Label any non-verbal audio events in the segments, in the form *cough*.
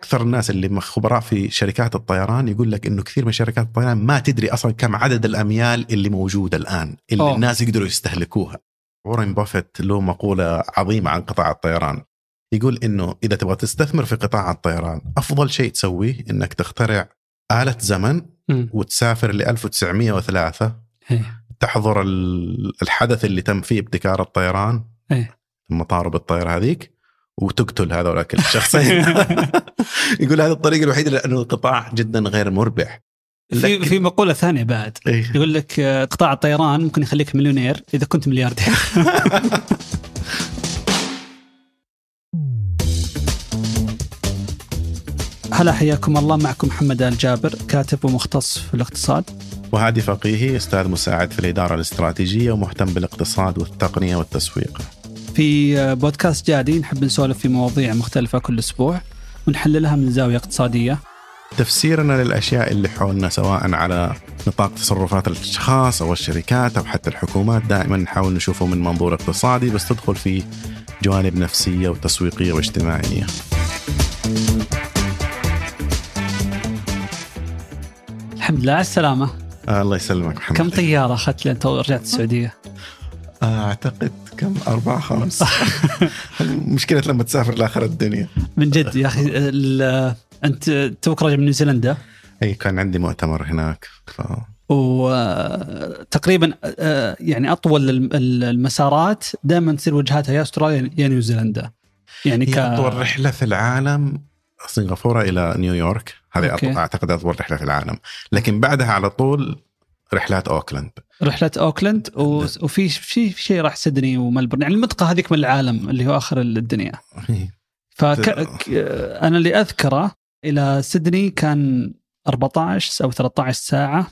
أكثر الناس اللي خبراء في شركات الطيران يقول لك إنه كثير من شركات الطيران ما تدري أصلا كم عدد الأميال اللي موجودة الآن اللي أوه. الناس يقدروا يستهلكوها وارن بافيت له مقولة عظيمة عن قطاع الطيران يقول إنه إذا تبغى تستثمر في قطاع الطيران أفضل شيء تسويه إنك تخترع آلة زمن. وتسافر ل 1903 إيه. تحضر ال- الحدث اللي تم فيه ابتكار الطيران إيه. المطار بالطيارة هذيك وتقتل هذول كل الشخصين. *laughs* *laughs* يقول هذه الطريقة الوحيدة لأنه القطاع جدا غير مربح. في في مقولة ثانية بعد. إيه. يقول لك آه، قطاع الطيران ممكن يخليك مليونير إذا كنت ملياردير. *laughs* هلا حياكم الله. معكم محمد آل جابر كاتب ومختص في الاقتصاد. وهادي فقيهي أستاذ مساعد في الإدارة الاستراتيجية ومهتم بالإقتصاد والتقنية والتسويق. في آه، بودكاست جادي نحب نسولف في مواضيع مختلفة كل أسبوع ونحللها من زاوية اقتصادية. تفسيرنا للأشياء اللي حولنا سواء على نطاق تصرفات الأشخاص أو الشركات أو حتى الحكومات دائما نحاول نشوفه من منظور اقتصادي بس تدخل فيه جوانب نفسية وتسويقية واجتماعية. الحمد لله على السلامة. آه الله يسلمك محمد. كم طيارة أخذت لين تو رجعت السعودية؟ آه أعتقد كم؟ أربعة خمس. *laughs* مشكلة لما تسافر لآخر الدنيا. من جد يا أخي ال- أنت توك راجع من نيوزيلندا؟ أي كان عندي مؤتمر هناك ف... وتقريبا يعني أطول الم- ال- المسارات دائما تصير وجهاتها يا أستراليا يا نيوزيلندا. يعني ك هي أطول رحلة في العالم سنغافورة إلى نيويورك. هذه okay. أعتقد أطول رحلة في العالم. لكن بعدها على طول رحلات أوكلاند. رحلة أوكلاند و- وفي في شيء راح سيدني وملبورن. يعني المنطقة هذيك من العالم اللي هو آخر الدنيا. فك أنا اللي أذكره إلى سيدني كان 14 أو 13 ساعة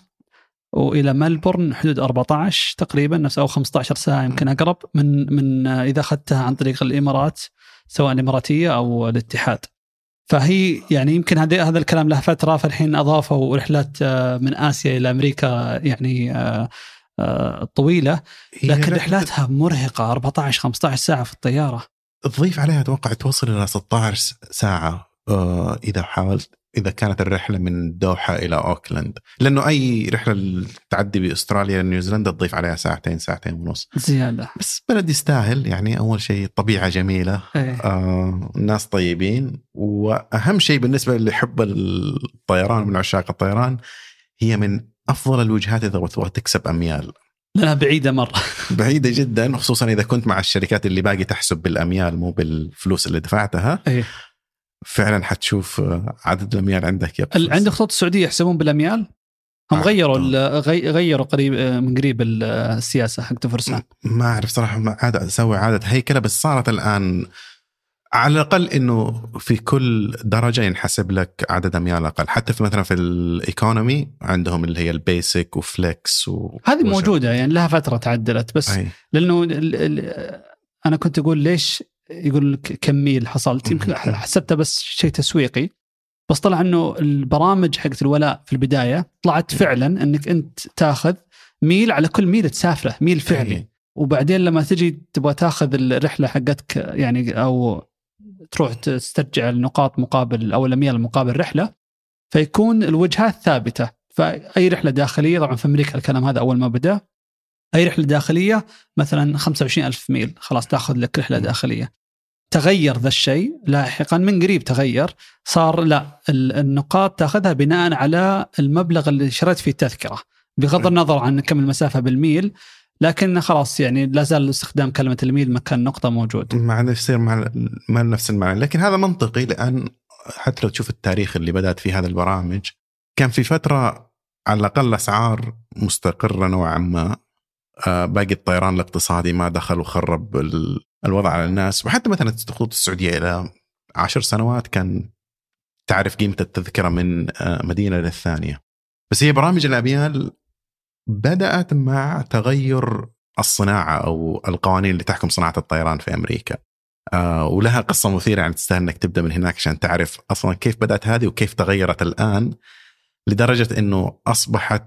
وإلى ملبورن حدود 14 تقريبا نفس أو 15 ساعة يمكن أقرب من من إذا أخذتها عن طريق الإمارات سواء الإماراتية أو الاتحاد. فهي يعني يمكن هذا هذا الكلام له فترة فالحين اضافوا رحلات آه، من آسيا إلى أمريكا يعني آه، آه، طويلة لكن رحلاتها مرهقة 14 15 ساعة في الطيارة. تضيف عليها أتوقع توصل إلى 16 ساعة إذا حاولت إذا كانت الرحلة من دوحة إلى أوكلاند. لأنه أي رحلة تعدي بأستراليا نيوزيلندا تضيف عليها ساعتين ساعتين ونص. زيادة. بس بلد يستاهل يعني أول شيء طبيعة جميلة إيه. آه، ناس طيبين. وأهم شيء بالنسبة اللي يحب الطيران من عشاق الطيران هي من أفضل الوجهات إذا تبغى تكسب أميال. لأنها بعيدة مرة. بعيدة جدا خصوصا إذا كنت مع الشركات اللي باقي تحسب بالأميال مو بالفلوس اللي دفعتها. إيه. فعلا حتشوف آه، عدد الأميال عندك ال- عند خطوط السعودية يحسبون بالأميال؟ هم آه، غيروا غيروا قريب من قريب ال- السياسة حقت فرسان ما أعرف صراحة ما عاد أسوي عادة هيكلة بس صارت الآن على الأقل إنه في كل درجة ينحسب لك عدد أميال أقل. حتى في مثلا في ال economy عندهم اللي هي ال basic و flex و هذه موجودة يعني لها فترة تعدلت بس أي. لأنه ال- ال- أنا كنت أقول ليش يقول لك كم ميل حصلت. يمكن. حسبتها بس شيء تسويقي. بس طلع إنه البرامج حقت الولاء في البداية طلعت فعلا إنك أنت تأخذ ميل على كل ميل تسافره ميل فعلي. أي. وبعدين لما تجي تبغى تأخذ الرحلة حقتك يعني أو تروح تسترجع النقاط مقابل أو الأميال مقابل رحلة فيكون الوجهات ثابتة. فأي رحلة داخلية طبعا في أمريكا الكلام هذا أول ما بدأ. أي رحلة داخلية مثلا 25 ألف ميل. خلاص تأخذ لك رحلة. داخلية. تغير ذا الشيء لاحقا من قريب تغير. صار لا ال- النقاط تأخذها بناء على المبلغ اللي شريت فيه التذكرة بغض. النظر عن كم المسافة بالميل. لكن خلاص يعني لا زال استخدام كلمة الميل مكان نقطة موجود. مع يصير مع ما نفس المعنى. لكن هذا منطقي لأن حتى لو تشوف التاريخ اللي بدأت فيه هذه البرامج كان في فترة على الأقل أسعار مستقرة نوعا ما. باقي الطيران الاقتصادي ما دخل وخرب ال- الوضع على الناس. وحتى مثلا خطوط السعودية إلى عشر سنوات كان تعرف قيمة التذكرة من آه، مدينة للثانيه بس هي برامج الاميال بدأت مع تغير الصناعة أو القوانين اللي تحكم صناعة الطيران في أمريكا. آه ولها قصة مثيرة يعني تستاهل إنك تبدأ من هناك عشان تعرف أصلا كيف بدأت هذه وكيف تغيرت الآن. لدرجة إنه أصبحت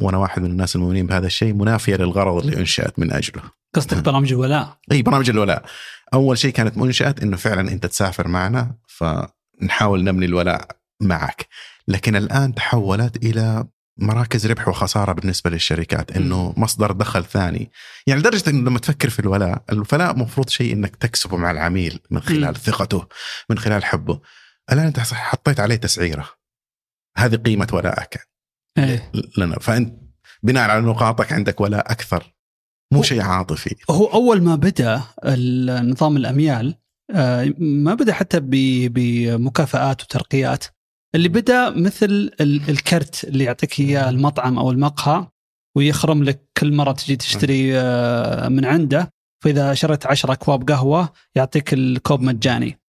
وأنا واحد من الناس المؤمنين بهذا الشيء منافية للغرض اللي أنشأت من أجله. قصدك برامج الولاء؟ إي برامج الولاء. أول شيء كانت منشأت إنه فعلا أنت تسافر معنا ف نحاول نبني الولاء معك. لكن الآن تحولت إلى مراكز ربح وخسارة بالنسبة للشركات إنه مصدر دخل ثاني. يعني لدرجة إنه لما تفكر في الولاء الولاء مفروض شيء إنك تكسبه مع العميل من خلال ثقته من خلال حبه. الآن انت حطيت عليه تسعيرة. هذه قيمة ولائك إيه. لنا. فأنت بناء على نقاطك عندك ولاء أكثر. مو شيء عاطفي. هو أول ما بدأ نظام الأميال آه، ما بدأ حتى بمكافآت وترقيات. اللي بدأ مثل الكرت اللي يعطيك إياه المطعم أو المقهى ويخرم لك كل مرة تجي تشتري آه، من عنده. فإذا شريت 10 أكواب قهوة يعطيك الكوب مجاني.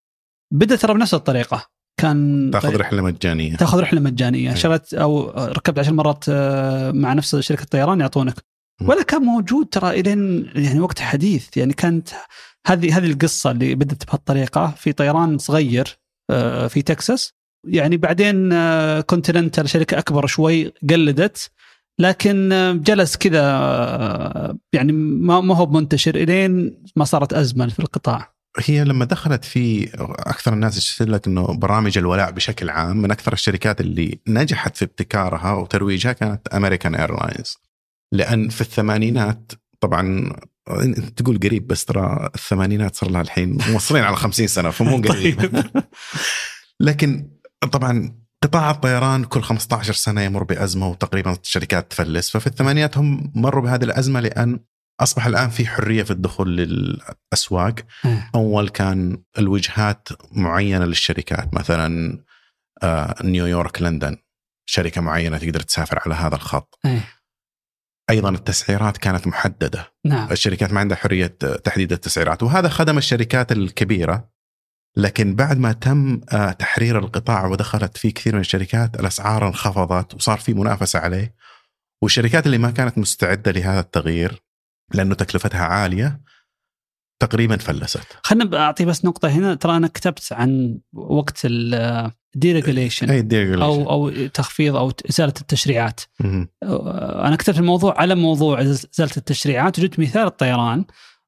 بدأ ترى بنفس الطريقة. كان تاخذ رحلة مجانية. تاخذ رحلة مجانية. شريت أو ركبت عشر مرات آه، مع نفس شركة الطيران يعطونك. ولا كان موجود ترى إلين يعني وقت حديث. يعني كانت هذه هذه القصة اللي بدات بهالطريقة. في طيران صغير آه، في تكساس. يعني بعدين كونتيننتال شركة أكبر شوي قلدت. لكن جلس كذا يعني ما ما هو منتشر. إلين ما صارت أزمة في القطاع. هي لما دخلت في أكثر الناس يشتري لك إنه برامج الولاء بشكل عام من أكثر الشركات اللي نجحت في ابتكارها وترويجها كانت American Airlines. لأن في الثمانينات طبعا تقول قريب بس ترى الثمانينات صار لها الحين موصلين على 50 سنة فمو *laughs* قريب. طيب. لكن طبعا قطاع الطيران كل 15 سنة يمر بأزمة وتقريبا الشركات تفلس ففي الثمانينات هم مروا بهذه الأزمة لأن أصبح الآن في حرية في الدخول للأسواق. أول كان الوجهات معينة للشركات مثلا آه، نيويورك لندن. شركة معينة تقدر تسافر على هذا الخط. أيضا التسعيرات كانت محددة. نعم. الشركات ما عندها حرية تحديد التسعيرات. وهذا خدم الشركات الكبيرة. لكن بعد ما تم آه، تحرير القطاع ودخلت فيه كثير من الشركات الأسعار انخفضت وصار في منافسة عليه. والشركات اللي ما كانت مستعدة لهذا التغيير لأنه تكلفتها عالية تقريبا فلست. خلينا أعطي بس نقطة هنا. ترى أنا كتبت عن وقت الديريجوليشن أو أو تخفيض أو إزالة التشريعات. أنا كتبت الموضوع على موضوع إزالة التشريعات وجدت مثال الطيران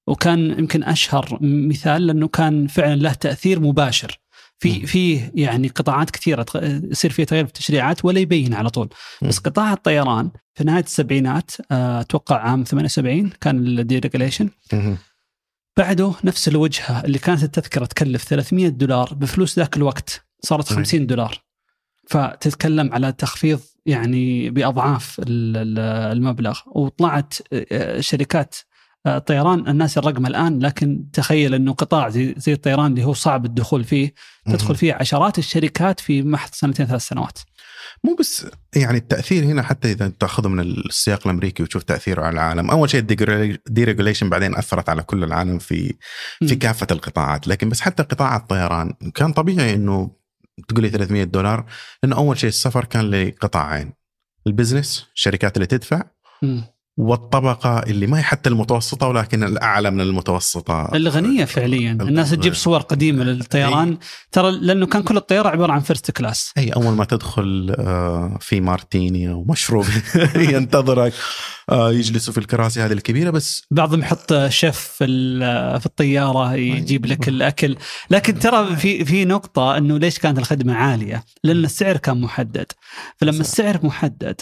وكان يمكن أشهر مثال لأنه كان فعلا له تأثير مباشر. في في يعني قطاعات كثيرة يصير فيها تغيير في التشريعات ولا يبين على طول. بس قطاع الطيران في نهاية السبعينات آه، أتوقع عام 78 كان الديريجليشن بعده نفس الوجهة اللي كانت التذكرة تكلف 300 دولار بفلوس ذاك الوقت صارت 50 دولار. فتتكلم على تخفيض يعني بأضعاف المبلغ. وطلعت آه، شركات الطيران الناس الرقم الآن لكن تخيل أنه قطاع زي, زي الطيران اللي هو صعب الدخول فيه تدخل فيه عشرات الشركات في محض سنتين ثلاث سنوات. مو بس يعني التأثير هنا حتى إذا تأخذه من السياق الأمريكي وتشوف تأثيره على العالم، أول شيء الديريجوليشن بعدين أثرت على كل العالم في في كافة القطاعات، لكن بس حتى قطاع الطيران كان طبيعي إنه تقول لي 300 دولار لأنه أول شيء السفر كان لقطاعين. ال business الشركات اللي تدفع والطبقة اللي ما هي حتى المتوسطة ولكن الأعلى من المتوسطة. الغنية فعليا. الناس تجيب صور قديمة للطيران. ترى لأنه كان كل الطيارة عبارة عن first class أي أول ما تدخل آه، في martini أو مشروب *laughs* ينتظرك آه، يجلسوا في الكراسي هذه الكبيرة بس. بعضهم يحط شيف في في الطيارة يجيب لك الأكل. لكن ترى في في نقطة أنه ليش كانت الخدمة عالية؟ لأن السعر كان محدد. فلما السعر محدد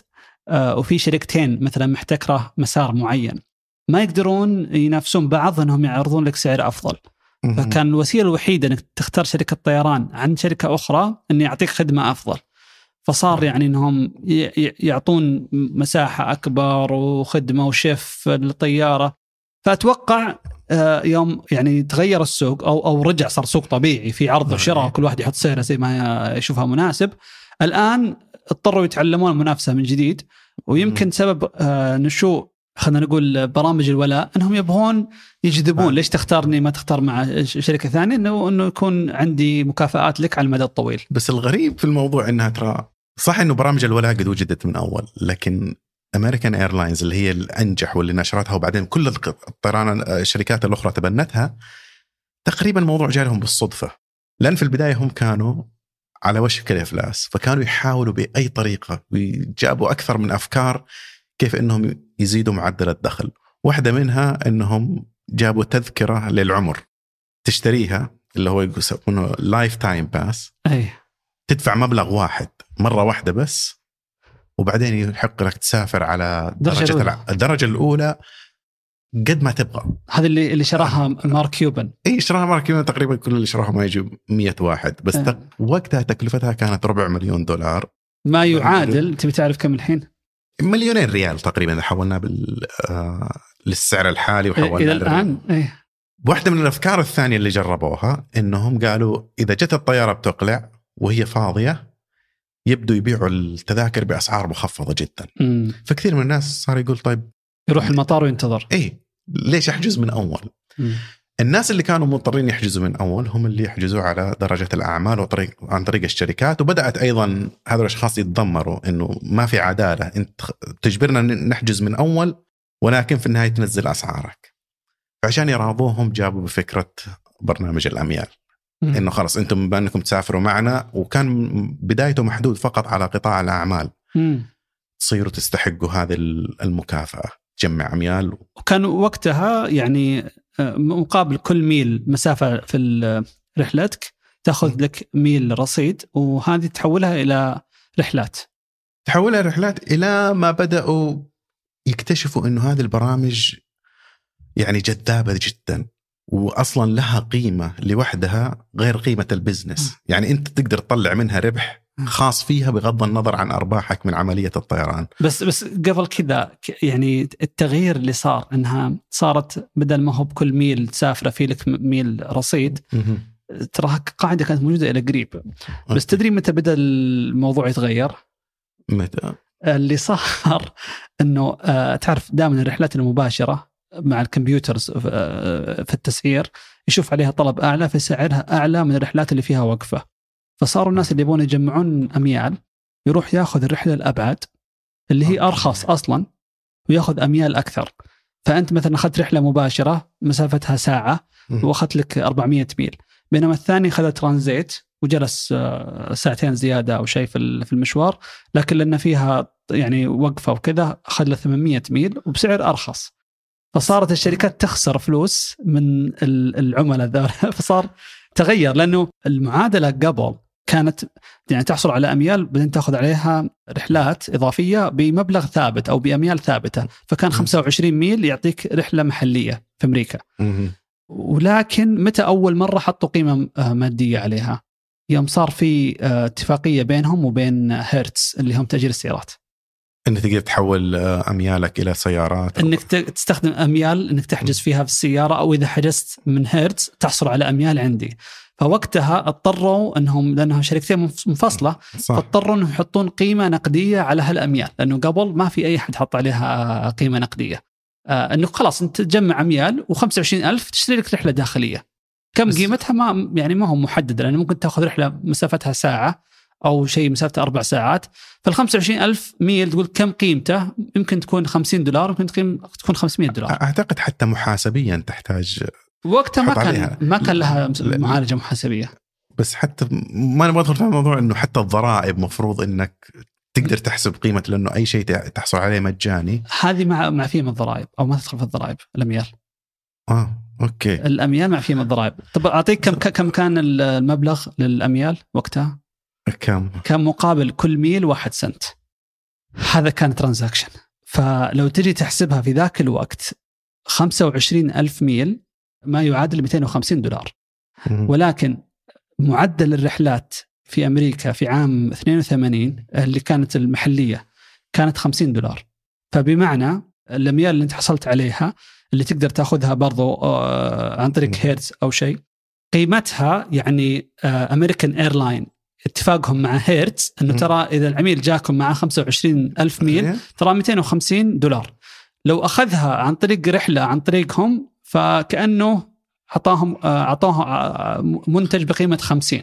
وفي شركتين مثلا محتكرة مسار معين. ما يقدرون ينافسون بعض إنهم يعرضون لك سعر أفضل. فكان الوسيلة الوحيدة إنك تختار شركة طيران عن شركة أخرى انه يعطيك خدمة أفضل. فصار يعني إنهم يعطون مساحة أكبر وخدمة وشيف للطيارة. فأتوقع آه، يوم يعني تغير السوق أو أو رجع صار سوق طبيعي في عرض وشراء كل واحد يحط سعره زي ما يشوفها مناسب. الآن اضطروا يتعلمون المنافسه من جديد ويمكن سبب آه، نشوء خلينا نقول برامج الولاء إنهم يبغون يجذبون آه. ليش تختارني ما تختار مع شركة ثانية إنه إنه يكون عندي مكافآت لك على المدى الطويل. بس الغريب في الموضوع إنها ترى صح إنه برامج الولاء قد وجدت من أول لكن امريكان ايرلاينز اللي هي الأنجح واللي نشرتها وبعدين كل الطيران الشركات الأخرى تبنتها تقريبا الموضوع جاء لهم بالصدفة لأن في البداية هم كانوا على وشك الإفلاس. فكانوا يحاولوا بأي طريقة وجابوا أكثر من أفكار كيف إنهم يزيدوا معدل الدخل. واحدة منها إنهم جابوا تذكرة للعمر. تشتريها اللي هو يسمونه lifetime pass أي. تدفع مبلغ واحد مرة واحدة بس وبعدين يحق لك تسافر على درجة الدرجة الأولى قد ما تبغى هذا اللي اللي شراها مارك كيوبن إي شراها مارك كيوبن تقريبا كل اللي شراها ما يجي 100 واحد بس. تق... وقتها تكلفتها كانت ربع مليون دولار ما يعادل تبي تعرف كم الحين؟ مليونين ريال تقريبا إذا حولناه بال آه للسعر الحالي إلى وحولناه للريال. الآن إيه. واحدة من الأفكار الثانية اللي جربوها إنهم قالوا إذا جت الطيارة بتقلع وهي فاضية يبدوا يبيعوا التذاكر بأسعار مخفضة جدا مم. فكثير من الناس صار يقول طيب يروح المطار وينتظر. اي ليش احجز من أول؟ مم. الناس اللي كانوا مضطرين يحجزوا من أول هم اللي يحجزوا على درجة الأعمال وطريق عن طريق الشركات وبدأت أيضا هذول الأشخاص يتذمروا إنه ما في عدالة. أنت تجبرنا نحجز من أول ولكن في النهاية تنزل أسعارك. فعشان يراضوهم جابوا بفكرة برنامج الأميال. إنه خلاص أنتم بما أنكم تسافروا معنا وكان بدايته محدود فقط على قطاع الأعمال. تصيروا تستحقوا هذه المكافأة. تجمع اميال وكان وقتها يعني آه، مقابل كل ميل مسافة في رحلتك تأخذ لك ميل رصيد وهذه تحولها إلى رحلات. تحولها رحلات إلى ما بدأوا يكتشفوا إنه هذه البرامج يعني جذابة جدا واصلا لها قيمة لوحدها غير قيمة ال business، يعني أنت تقدر تطلع منها ربح خاص فيها بغض النظر عن أرباحك من عملية الطيران. بس بس قبل كذا يعني التغيير اللي صار إنها صارت بدل ما هو بكل ميل تسافره في لك ميل رصيد ترى قاعدة كانت موجودة إلى قريب بس تدري متى بدأ الموضوع يتغير؟ متى؟ اللي صار *laughs* إنه آه، تعرف دائما الرحلات المباشرة مع الكمبيوترز آه، في التسعير يشوف عليها طلب أعلى فسعرها أعلى من الرحلات اللي فيها وقفة فصاروا الناس اللي يبون يجمعون أميال يروح ياخذ الرحلة الابعد اللي هي. أرخص أصلا وياخذ أميال أكثر. فأنت مثلا أخذت رحلة مباشرة مسافتها ساعة وأخذت لك 400 ميل. بينما الثاني خذ ترانزيت وجلس آه، ساعتين زيادة أو شيء في ال- في المشوار لكن لأن فيها يعني وقفة وكذا أخذ له 800 ميل وبسعر أرخص. فصارت الشركات تخسر فلوس من ال- العملاء ذول *laughs* فصار تغير لأنه المعادلة قبل كانت يعني تحصل على أميال بعدين تأخذ عليها رحلات إضافية بمبلغ ثابت أو بأميال ثابتة. فكان 25 ميل يعطيك رحلة محلية في أمريكا. ولكن متى أول مرة حطوا قيمة مادية عليها؟ يوم صار في آه، اتفاقية بينهم وبين هيرتز اللي هم تأجير السيارات. انت تقدر تحول آه، أميالك إلى سيارات إنك تستخدم أميال إنك تحجز فيها في السيارة أو إذا حجزت من هيرتز تحصل على أميال عندي. فوقتها اضطروا انهم لأنها شركتين منف- منفصلة صح. فاضطروا انهم يحطون قيمة نقدية على هالاميال لأنه قبل ما في أي احد حط عليها قيمة نقدية. آه إنه خلاص أنت تجمع اميال و25000 تشتري لك رحلة داخلية. كم بس- قيمتها؟ ما يعني ما هو محدده لأنه ممكن تأخذ رحلة مسافتها ساعة أو شيء مسافته أربع ساعات. فال 25000 ميل تقول كم قيمته؟ يمكن تكون 50 دولار يمكن تكون 500 دولار. أعتقد حتى محاسبيا تحتاج وقتها ما كان عليها. ما كان لها. معالجة محاسبية. بس حتى ما نبغى ندخل في الموضوع إنه حتى الضرائب مفروض إنك تقدر تحسب قيمة لأنه أي شيء تحصل عليه مجاني. هذه مع معفيه من الضرائب أو ما تدخل في الضرائب الأميال. آه أوكي. الأميال معفيه من الضرائب. طب أعطيك كم كم كان المبلغ للأميال وقتها؟ كم؟ كان مقابل كل ميل واحد سنت. هذا كان transaction. فلو تجي تحسبها في ذاك الوقت 25 ألف ميل ما يعادل 250 دولار. ولكن معدل الرحلات في أمريكا في عام 82 اللي كانت المحلية كانت 50 دولار فبمعنى الأميال اللي أنت حصلت عليها اللي تقدر تاخذها برضو آه، عن طريق. هيرتز أو شيء قيمتها يعني American Airline اتفاقهم مع هيرتز إنه. ترى إذا العميل جاكم معاه 25 ألف ميل ترى 250 دولار لو أخذها عن طريق رحلة عن طريقهم فكأنه أعطاهم آه، أعطوها آه، منتج بقيمة 50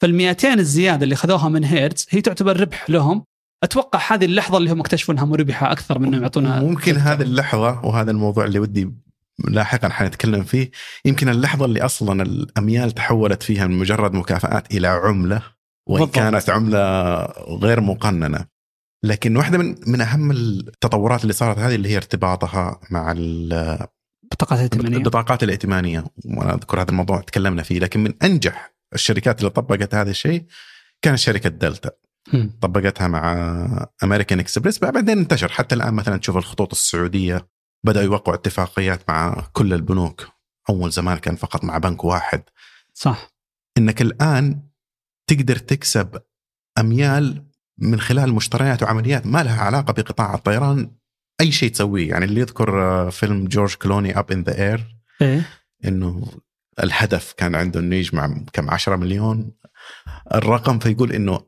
فال 200 الزيادة اللي اخذوها من هيرتز هي تعتبر ربح لهم. أتوقع هذه اللحظة اللي هم اكتشفوا انها مربحه أكثر من انهم يعطونا ممكن هذه اللحظة وهذا الموضوع اللي ودي لاحقا حنتكلم فيه يمكن اللحظة اللي أصلا الأميال تحولت فيها من مجرد مكافآت إلى عملة وإن بالضبط. كانت عملة غير مقننة. لكن واحدة من من أهم التطورات اللي صارت هذه اللي هي ارتباطها مع بطاقات الائتمانية. البطاقات الائتمانية وأنا أذكر هذا الموضوع تكلمنا فيه لكن من أنجح الشركات اللي طبقت هذا الشيء كانت شركة دلتا. طبقتها مع امريكان اكسبريس بعدين انتشر. حتى الآن مثلا تشوف الخطوط السعودية بدأوا يوقعوا اتفاقيات مع كل البنوك. أول زمان كان فقط مع بنك واحد. صح. إنك الآن تقدر تكسب أميال من خلال مشتريات وعمليات ما لها علاقة بقطاع الطيران أي شيء تسويه. يعني اللي يذكر آه، فيلم جورج كلوني Up in the Air إنه الهدف كان عنده انه يجمع كم 10 مليون. الرقم فيقول إنه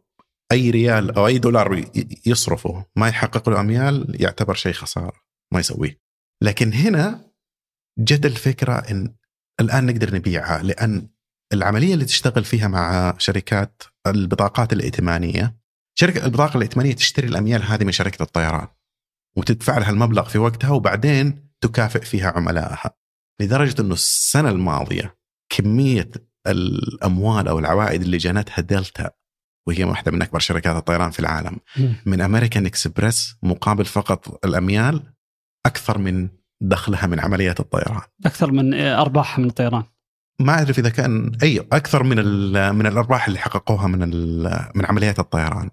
أي ريال أو أي دولار يصرفه ما يحقق له أميال يعتبر شيء خسارة ما يسويه. لكن هنا جد الفكرة إن الآن نقدر نبيعها لأن العملية اللي تشتغل فيها مع شركات البطاقات الائتمانية شركة البطاقة الائتمانية تشتري الأميال هذه من شركة الطيران. وتدفع لها المبلغ في وقتها وبعدين تكافئ فيها عملائها. لدرجة إنه السنة الماضية كمية الأموال أو العوائد اللي جنتها دلتا وهي واحدة من أكبر شركات الطيران في العالم من أمريكان إكسبريس مقابل فقط الأميال أكثر من دخلها من عمليات الطيران. أكثر من ارباحها من الطيران. ما اعرف إذا كان أي أكثر من من الأرباح اللي حققوها من من عمليات الطيران.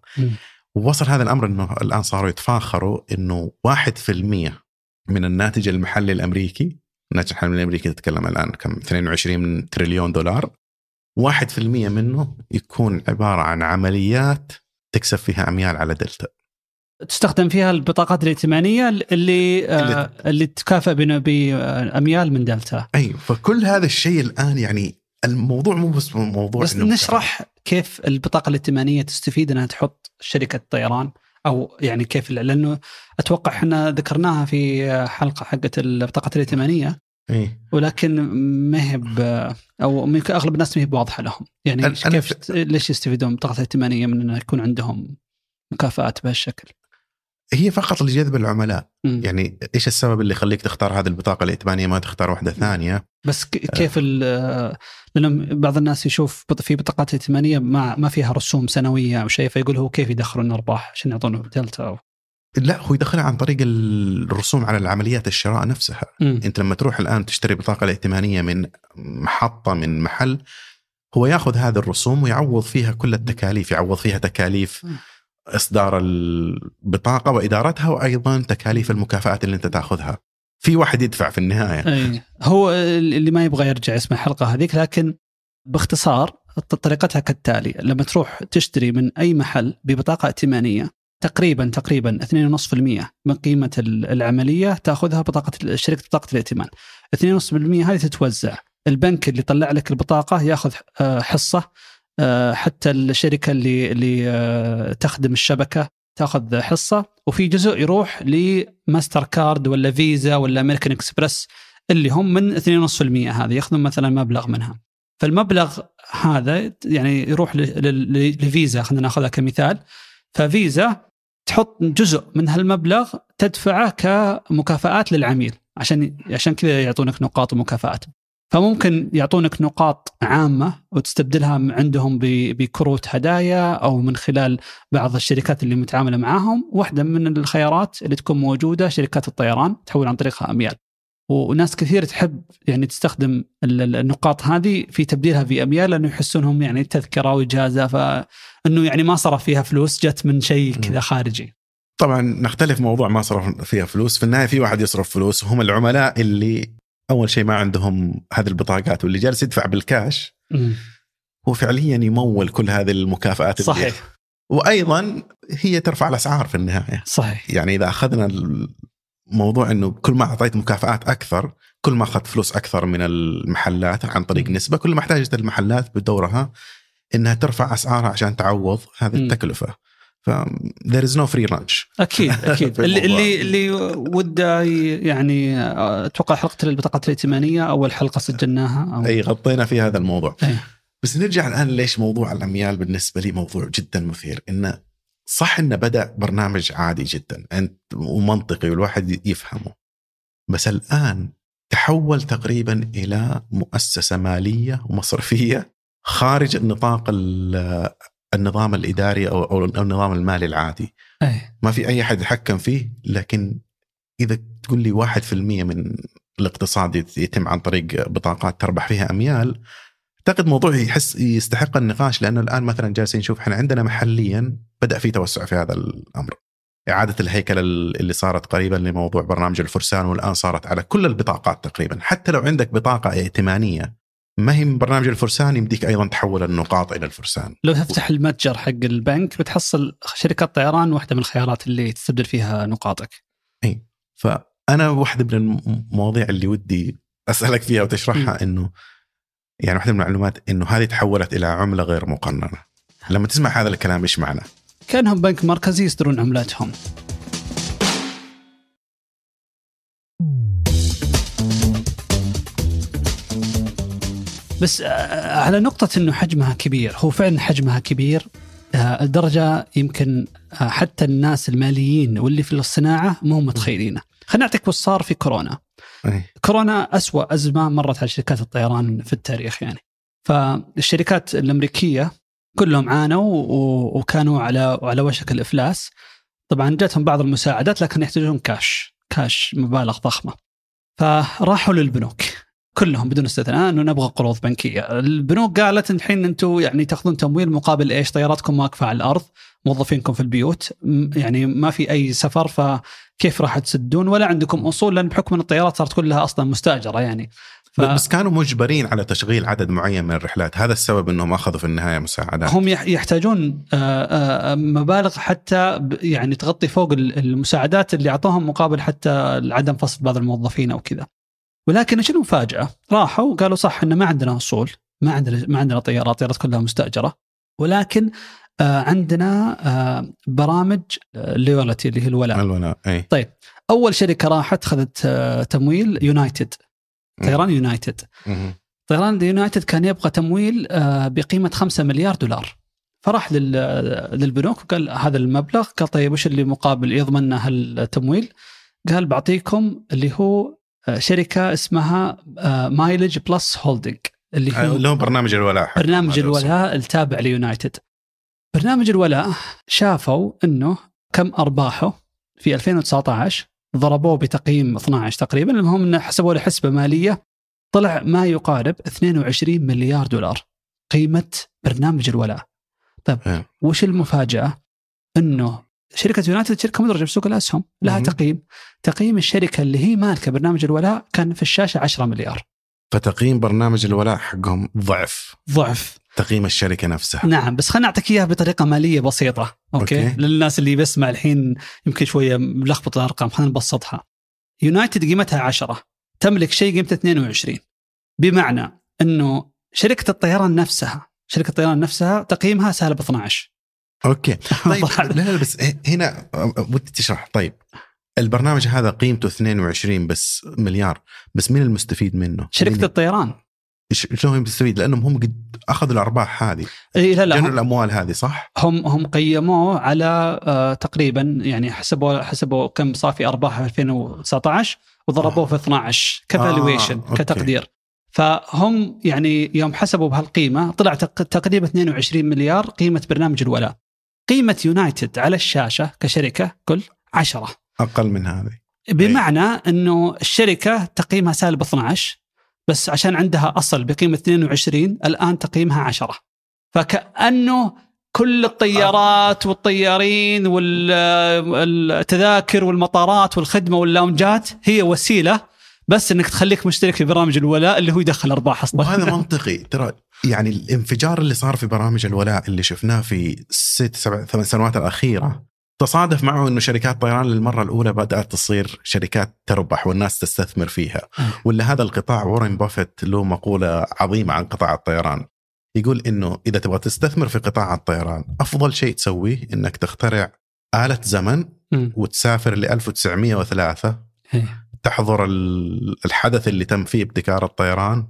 ووصل هذا الأمر إنه الآن صاروا يتفاخروا إنه 1% من الناتج المحلي الأمريكي الناتج المحلي الأمريكي تتكلم الآن كم؟ 22 تريليون دولار. 1% منه يكون عبارة عن عمليات تكسب فيها اميال على دلتا. تستخدم فيها البطاقات الائتمانية اللي اللي, آه اللي تكافئ بأميال من دلتا. أيوه فكل هذا الشيء الآن يعني الموضوع مو بس موضوع بس نشرح كيف البطاقة الائتمانية تستفيد إنها تحط شركة طيران أو يعني كيف لأنه أتوقع إحنا ذكرناها في حلقة حقت البطاقة الائتمانية إيه؟ ولكن ما هي أو ممكن أغلب الناس ما هي واضحه لهم يعني كيف. ليش يستفيدون من البطاقه الائتمانية من إنه يكون عندهم مكافآت بهالشكل هي فقط لجذب العملاء م. يعني إيش السبب اللي يخليك تختار هذه البطاقة الائتمانيه ما تختار واحدة ثانية بس كيف آه. لأن بعض الناس يشوف في بطاقات ائتمانيه ما ما فيها رسوم سنوية أو شيء فيقول هو كيف يدخلون ارباح عشان يعطونه دلتا أو لا هو يدخلها عن طريق الرسوم على العمليات الشراء نفسها م. أنت لما تروح الآن تشتري بطاقة الائتمانيه من محطة من محل هو ياخذ هذه الرسوم ويعوض فيها كل التكاليف يعوض فيها تكاليف م. إصدار البطاقة وإدارتها وأيضا تكاليف المكافآت اللي أنت تأخذها. في واحد يدفع في النهاية. أي. هو اللي ما يبغى يرجع يسمع الحلقة هذيك لكن باختصار طريقتها كالتالي. لما تروح تشتري من أي محل ببطاقة ائتمانية تقريبا تقريبا 2.5% من قيمة العملية تأخذها بطاقة شركة بطاقة الائتمان. 2.5% هذه تتوزع. البنك اللي طلع لك البطاقة يأخذ آه، حصة حتى الشركة اللي اللي آه، تخدم الشبكة تاخذ حصة وفي جزء يروح لماستر كارد ولا فيزا ولا أمريكان اكسبرس اللي هم من 2.5% هذه ياخذون مثلا مبلغ منها. فالمبلغ هذا يعني يروح لفيزا خلينا ناخذها كمثال. ففيزا تحط جزء من هالمبلغ تدفعه كمكافآت للعميل عشان عشان كذا يعطونك نقاط ومكافآت. فممكن يعطونك نقاط عامة وتستبدلها عندهم بكروت هدايا أو من خلال بعض الشركات اللي متعاملة معاهم. واحدة من الخيارات اللي تكون موجودة شركات الطيران تحول عن طريقها أميال. وناس كثير تحب يعني تستخدم النقاط هذه في تبديلها في أميال لأنه يحسونهم يعني تذكرة وإجازة فإنه يعني ما صرف فيها فلوس جت من شيء كذا خارجي. طبعا نختلف موضوع ما صرف فيها فلوس. في النهاية في واحد يصرف فلوس وهم العملاء اللي أول شيء ما عندهم هذه البطاقات واللي جالس يدفع بالكاش هو فعليا يمول كل هذه المكافآت صحيح. اللي وأيضا هي ترفع الأسعار في النهاية. صحيح. يعني إذا أخذنا الموضوع إنه كل ما أعطيت مكافآت أكثر كل ما أخذت فلوس أكثر من المحلات عن طريق نسبة كل ما احتاجت المحلات بدورها إنها ترفع أسعارها عشان تعوض هذه التكلفة. ف there is no free lunch. أكيد *laughs* أكيد. اللي اللي اللي وده يعني أتوقع حلقة البطاقات الائتمانية أول حلقة سجلناها أو... أي غطينا في هذا الموضوع. أي. بس نرجع الآن ليش موضوع الأميال بالنسبة لي موضوع جدا مثير. انه صح إنه بدأ برنامج عادي جدا ومنطقي والواحد يفهمه. بس الآن تحول تقريبا إلى مؤسسة مالية ومصرفية خارج النطاق النظام الإداري أو أو النظام المالي العادي أي. ما في أي احد يتحكم فيه لكن إذا تقول لي 1% من الاقتصاد يتم عن طريق بطاقات تربح فيها أميال أعتقد موضوع يحس يستحق النقاش لأنه الآن مثلا جالسين نشوف إحنا عندنا محليا بدأ في توسع في هذا الأمر. إعادة الهيكله اللي صارت قريبا لموضوع برنامج الفرسان والآن صارت على كل البطاقات تقريبا، حتى لو عندك بطاقة إئتمانية ما هي من برنامج الفرسان يمديك أيضا تحول النقاط إلى الفرسان. لو تفتح المتجر حق البنك بتحصل شركه طيران واحدة من الخيارات اللي تستبدل فيها نقاطك. إي فأنا واحدة من المواضيع اللي ودي أسألك فيها وتشرحها إنه يعني واحدة من المعلومات إنه هذه تحولت إلى عملة غير مقننة. لما تسمع هذا الكلام إيش معنى؟ كأنهم بنك مركزي يصدرون عملاتهم. بس آه، على نقطة إنه حجمها كبير، هو فعلا حجمها كبير الدرجة يمكن آه، حتى الناس الماليين واللي في الصناعة مو متخيلينه. خلينا نعطيك وش صار في كورونا. أي. كورونا أسوأ أزمة مرت على شركات الطيران في التاريخ يعني. فالشركات الأمريكية كلهم عانوا وكانوا على على وشك الإفلاس. طبعا جاتهم بعض المساعدات لكن يحتاجون كاش، كاش مبالغ ضخمة. فراحوا للبنوك كلهم بدون استثناء إنه نبغى قروض بنكية، البنوك قالت الحين أنتم يعني تأخذون تمويل مقابل إيش؟ طياراتكم واقفة على الأرض، موظفينكم في البيوت، يعني ما في أي سفر فكيف راح تسدون ولا عندكم أصول لأن بحكم إن الطيارات صارت كلها أصلا مستأجرة يعني. ف... بس كانوا مجبرين على تشغيل عدد معين من الرحلات، هذا السبب إنهم أخذوا في النهاية مساعدات. هم يحتاجون مبالغ حتى يعني تغطي فوق المساعدات اللي أعطوهم مقابل حتى عدم فصل بعض الموظفين أو كذا. ولكن إيش المفاجاه؟ راحوا وقالوا صح إن ما عندنا أصول، ما عندنا ما عندنا طيارات، طيارات كلها مستأجرة ولكن آه عندنا آه برامج اللويالتي اللي هي الولاء. الولاء أي. طيب أول شركة راحت اخذت آه تمويل يونايتد طيران يونايتد. طيران يونايتد كان يبغى تمويل آه بقيمة 5 مليار دولار. فراح للبنوك وقال هذا المبلغ قال طيب وش اللي مقابل يضمن هالتمويل؟ قال بعطيكم اللي هو شركة اسمها MileagePlus Holding اللي هو اللي هو برنامج الولاء برنامج الولاء التابع ليونايتد. برنامج الولاء شافوا إنه كم أرباحه في 2019 ضربوه بتقييم 12 تقريبا المهم إنه حسبوا له حسبة مالية طلع ما يقارب 22 مليار دولار قيمة برنامج الولاء. طيب وش المفاجأة؟ إنه شركة يونايتد شركة مدرجة في سوق الأسهم لها تقييم. تقييم الشركة اللي هي مالكه برنامج الولاء كان في الشاشة 10 مليار. فتقييم برنامج الولاء حقهم ضعف. ضعف. تقييم الشركة نفسها. نعم بس خلينا نعطيك إياها بطريقة مالية بسيطة. okay؟, okay. للناس اللي بيسمع الحين يمكن شوية ملخبط الأرقام خلينا نبسطها. يونايتد قيمتها 10 تملك شيء قيمته 22 بمعنى إنه شركة الطيران نفسها شركة الطيران نفسها تقييمها سالب 12 okay *laughs* طيب لا لا بس هنا ودي تشرح طيب البرنامج هذا قيمته 22 بس مليار بس مين المستفيد منه؟ شركة الطيران شلون مستفيد؟ لأنهم هم قد أخذوا الأرباح هذه إي لا لا هم الأموال هذه صح؟ هم هم قيموه على آه تقريبا يعني حسبوا حسبوا كم صافي أرباح 2019 وضربوه آه. في 12 ك valuation آه. كتقدير فهم يعني يوم حسبوا بهالقيمة طلع تقريبا 22 مليار قيمة برنامج الولاء قيمة يونايتد على الشاشة كشركة كل عشرة. أقل من هذه. بمعنى أنه الشركة تقييمها سالب 12 بس عشان عندها أصل بقيمة 22 الآن تقييمها 10 فكأنه كل الطيارات والطيارين والتذاكر والمطارات والخدمة واللاونجات هي وسيلة بس إنك تخليك مشترك في برامج الولاء اللي هو يدخل أرباح أصلا. وهذا منطقي. ترى يعني الانفجار اللي صار في برامج الولاء اللي شفناه في ست سبع ثمان سنوات الأخيرة تصادف معه إنه شركات الطيران للمرة الأولى بدأت تصير شركات تربح والناس تستثمر فيها. ولا هذا القطاع وارن بافيت له مقولة عظيمة عن قطاع الطيران. يقول إنه إذا تبغى تستثمر في قطاع الطيران أفضل شيء تسويه إنك تخترع آلة زمن وتسافر ل 1903 تحضر الحدث اللي تم فيه ابتكار الطيران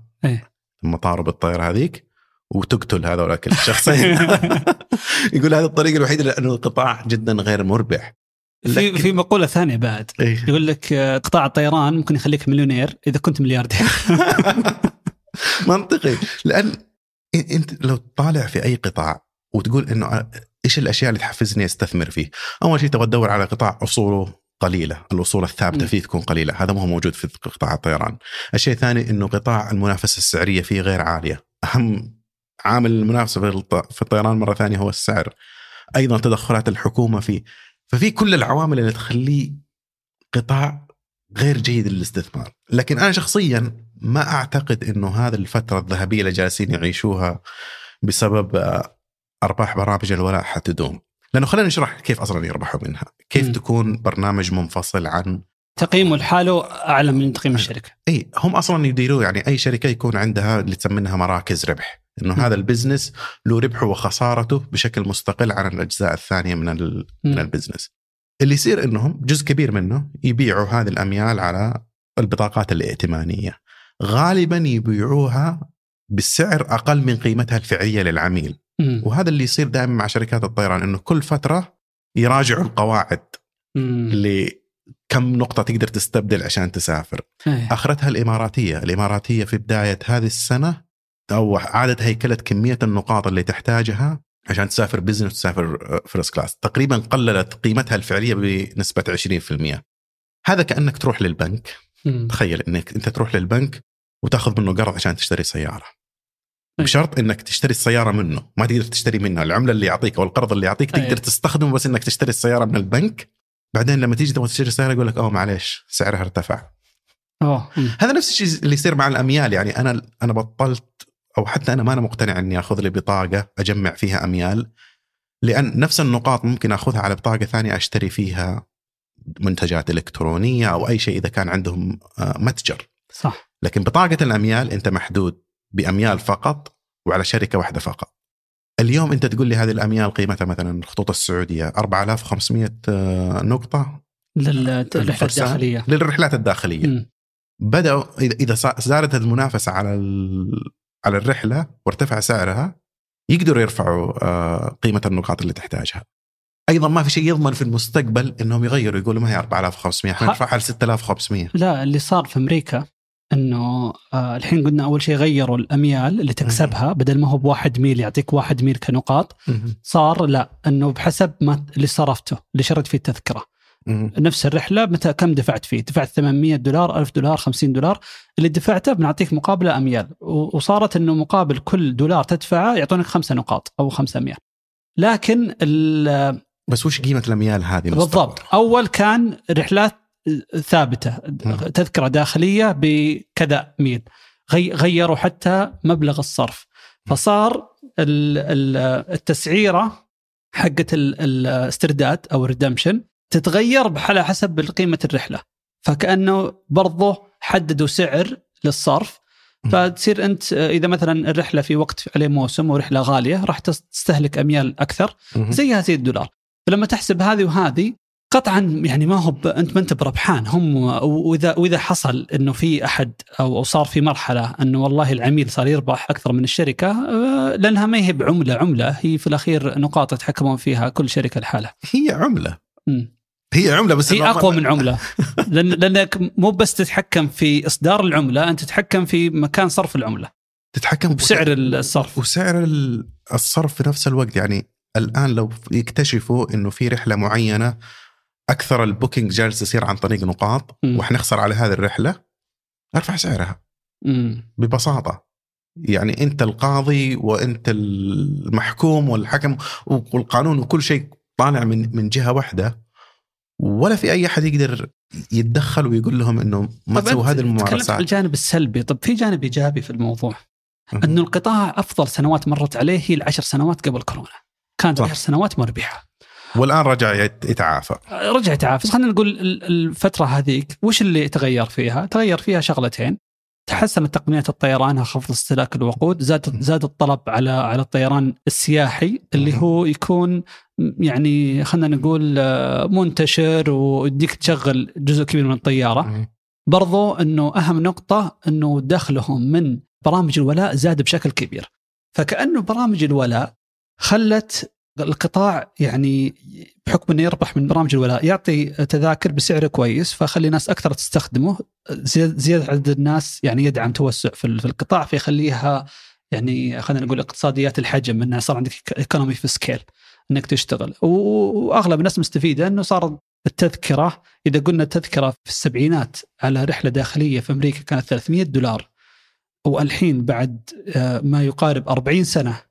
مطار بالطياره هذيك وتقتل هذول الشخصين. *laughs* يقول هذه الطريقة الوحيده لأنه القطاع جدا غير مربح. في في مقولة ثانية بعد. إيه؟ يقول لك آه، قطاع الطيران ممكن يخليك مليونير إذا كنت ملياردير. *laughs* منطقي. لأن إنت لو تطالع في أي قطاع وتقول إنه إيش الأشياء اللي تحفزني أستثمر فيه؟ أول شيء تبغى تدور على قطاع أصوله. قليلة، الاصول الثابتة فيه تكون قليلة، هذا ما هو موجود في قطاع الطيران. الشيء الثاني إنه قطاع المنافسة السعرية فيه غير عالية، أهم عامل المنافسة في الطيران مرة ثانية هو السعر. أيضا تدخلات الحكومة فيه، ففي كل العوامل اللي تخليه قطاع غير جيد للاستثمار، لكن أنا شخصيا ما أعتقد إنه هذه الفترة الذهبية اللي جالسين يعيشوها بسبب أرباح برامج الولاء حتدوم. لأنه خلينا نشرح كيف أصلا يربحوا منها، كيف م. تكون برنامج منفصل عن تقييمه لحاله أعلى من تقييم الشركة. إي هم أصلا يديروه يعني أي شركة يكون عندها اللي تسمينها مراكز ربح، إنه م. هذا ال business له ربحه وخسارته بشكل مستقل عن الأجزاء الثانية من من ال business. اللي يصير إنهم جزء كبير منه يبيعوا هذه الأميال على البطاقات الائتمانية. غالبا يبيعوها بسعر أقل من قيمتها الفعلية للعميل. وهذا اللي يصير دائما مع شركات الطيران إنه كل فترة يراجعوا القواعد اللي كم نقطة تقدر تستبدل عشان تسافر. أيه. آخرها الإماراتية. الإماراتية في بداية هذه السنة أعادت هيكلة كمية النقاط اللي تحتاجها عشان تسافر business وتسافر first class تقريبا قللت قيمتها الفعلية بنسبة 20% هذا كأنك تروح للبنك. م. تخيل أنك أنت تروح للبنك وتأخذ منه قرض عشان تشتري سيارة. بشرط إنك تشتري السيارة منه. ما تقدر تشتري منها. العملة اللي يعطيك أو القرض اللي يعطيك تقدر أيه. تستخدمه بس إنك تشتري السيارة من البنك. بعدين لما تيجي تبغى تشتري السيارة يقول لك أوه معليش سعرها ارتفع. أوه. هذا نفس الشيء اللي يصير مع الأميال. يعني أنا أنا بطلت أو حتى أنا ما أنا مقتنع إني أخذ لي بطاقة أجمع فيها أميال. لأن نفس النقاط ممكن أخذها على بطاقة ثانية أشتري فيها منتجات إلكترونية أو أي شيء إذا كان عندهم آه، متجر. صح. لكن بطاقة الأميال أنت محدود بأميال فقط وعلى شركة واحدة فقط. اليوم أنت تقول لي هذه الأميال قيمتها مثلا الخطوط السعودية 4500 آه، نقطة للرحلات الداخلية للرحلات الداخلية م. بدأوا اذا زادت المنافسة على على الرحلة وارتفع سعرها يقدروا يرفعوا آه، قيمة النقاط اللي تحتاجها. أيضا ما في شيء يضمن في المستقبل إنهم يغيروا يقولوا ما هي 4500 إحنا نرفعها ل 6500 لا اللي صار في أمريكا إنه آه الحين قلنا أول شيء غيروا الأميال اللي تكسبها بدل ما هو بواحد ميل يعطيك واحد ميل كنقاط. صار لا إنه بحسب ما اللي صرفته اللي شريت فيه التذكرة. نفس الرحلة متى كم دفعت فيه؟ دفعت 800 دولار 1000 دولار 50 دولار. اللي دفعته بنعطيك مقابله أميال. وصارت إنه مقابل كل دولار تدفعه يعطونك خمسة نقاط أو خمسة اميال لكن بس وش قيمة الأميال هذه؟ بالضبط. أول كان رحلات ثابتة تذكرة داخلية بكذا ميل. غيروا حتى مبلغ الصرف. فصار التسعيرة حقت الاسترداد أو الريدمشن تتغير على حسب قيمة الرحلة. فكأنه برضه حددوا سعر للصرف. فتصير أنت إذا مثلا الرحلة في وقت عليه موسم ورحلة غالية راح تستهلك أميال أكثر. زيها زي الدولار. فلما تحسب هذه وهذه قطعا يعني ما هو. أنت ما أنت بربحان هم واذا وإذا حصل إنه في أحد أو صار في مرحلة إنه والله العميل صار يربح أكثر من الشركة آه، لأنها ما هي بعملة عملة هي في الأخير نقاط يتحكمون فيها كل شركة لحالها. هي عملة. م. هي عملة بس هي أقوى من عملة *laughs* لأن لأنك مو بس تتحكم في إصدار العملة أنت تتحكم في مكان صرف العملة. تتحكم بسعر الصرف وسعر الصرف في نفس الوقت يعني الآن لو يكتشفوا إنه في رحلة معينة أكثر البوكينج جالس يصير عن طريق نقاط وحنخسر على هذه الرحلة أرفع سعرها. ببساطة. يعني أنت القاضي وأنت المحكوم والحكم والقانون وكل شيء طالع من من جهة واحدة ولا في أي أحد يقدر يتدخل ويقول لهم إنه ما تسووا هذه الممارسات. تكلمت عن الجانب السلبي. طب في جانب إيجابي في الموضوع. انه القطاع أفضل سنوات مرت عليه هي العشر سنوات قبل كورونا. كانت عشر سنوات مربحة. والآن رجع يتعافى. رجع يتعافى. خلينا نقول الفترة هذيك وش اللي تغير فيها؟ تغير فيها شغلتين. تحسنت تقنيات الطيران خفض استهلاك الوقود زاد زاد الطلب على على الطيران السياحي اللي هو يكون يعني خلينا نقول آه، منتشر ويديك تشغل جزء كبير من الطيارة. برضو إنه أهم نقطة إنه دخلهم من برامج الولاء زاد بشكل كبير. فكأنه برامج الولاء خلت القطاع يعني بحكم إنه يربح من برامج الولاء يعطي تذاكر بسعر كويس فخلي ناس أكثر تستخدمه زيادة عدد الناس يعني يدعم توسع في القطاع فيخليها يعني خلينا نقول اقتصاديات الحجم انه صار عندك ايكونومي في سكيل إنك تشتغل. وأغلب الناس مستفيدة إنه صار التذكرة إذا قلنا تذكرة في السبعينات على رحلة داخلية في أمريكا كانت 300 دولار والحين بعد آه، ما يقارب 40 سنة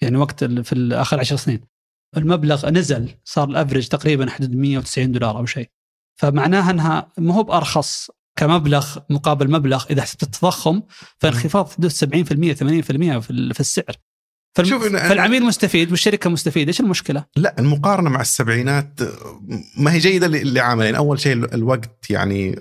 يعني وقت في آخر 10 سنين. المبلغ نزل صار الافرج تقريبا حدود 190 دولار أو شيء فمعناها أنها ما هو بأرخص كمبلغ مقابل مبلغ إذا حسبت التضخم فانخفاض حدود 70% 80% في السعر فالم... فالعميل مستفيد والشركة مستفيدة إيش المشكلة؟ لا المقارنة مع السبعينات ما هي جيدة لعاملين أول شيء الوقت يعني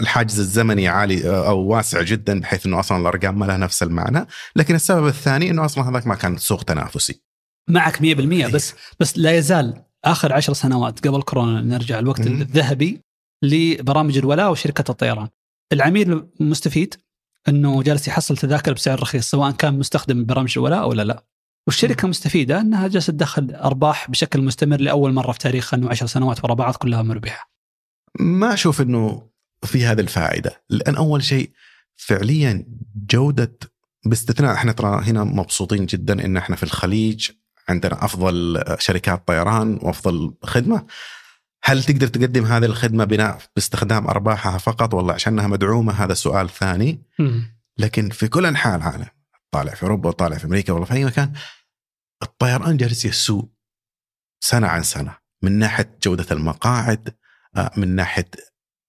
الحاجز الزمني عالي أو واسع جدا بحيث إنه أصلا الأرقام ما لها نفس المعنى، لكن السبب الثاني إنه أصلا هذاك ما كان سوق تنافسي. معك 100% بس بس لا يزال آخر عشر سنوات قبل كورونا نرجع الوقت الذهبي لبرامج الولاء وشركة الطيران. العميل مستفيد إنه جالس يحصل تذاكر بسعر رخيص سواء كان مستخدم برامج الولاء ولا لا. والشركة مستفيدة إنها جالسة تدخل أرباح بشكل مستمر لأول مرة في تاريخها إنه 10 سنوات ورا بعض كلها مربحة. ما أشوف إنه في هذه الفائدة، لأن أول شيء فعليا جودة باستثناء إحنا ترى هنا مبسوطين جدا إن إحنا في الخليج عندنا أفضل شركات طيران وأفضل خدمة. هل تقدر تقدم هذه الخدمة بناء باستخدام أرباحها فقط ولا عشانها مدعومة؟ هذا سؤال ثاني. لكن في كل أنحاء العالم طالع في أوروبا وطالع في أمريكا ولا في أي مكان الطيران جالس يسوء سنة عن سنة. من ناحية جودة المقاعد آه، من ناحية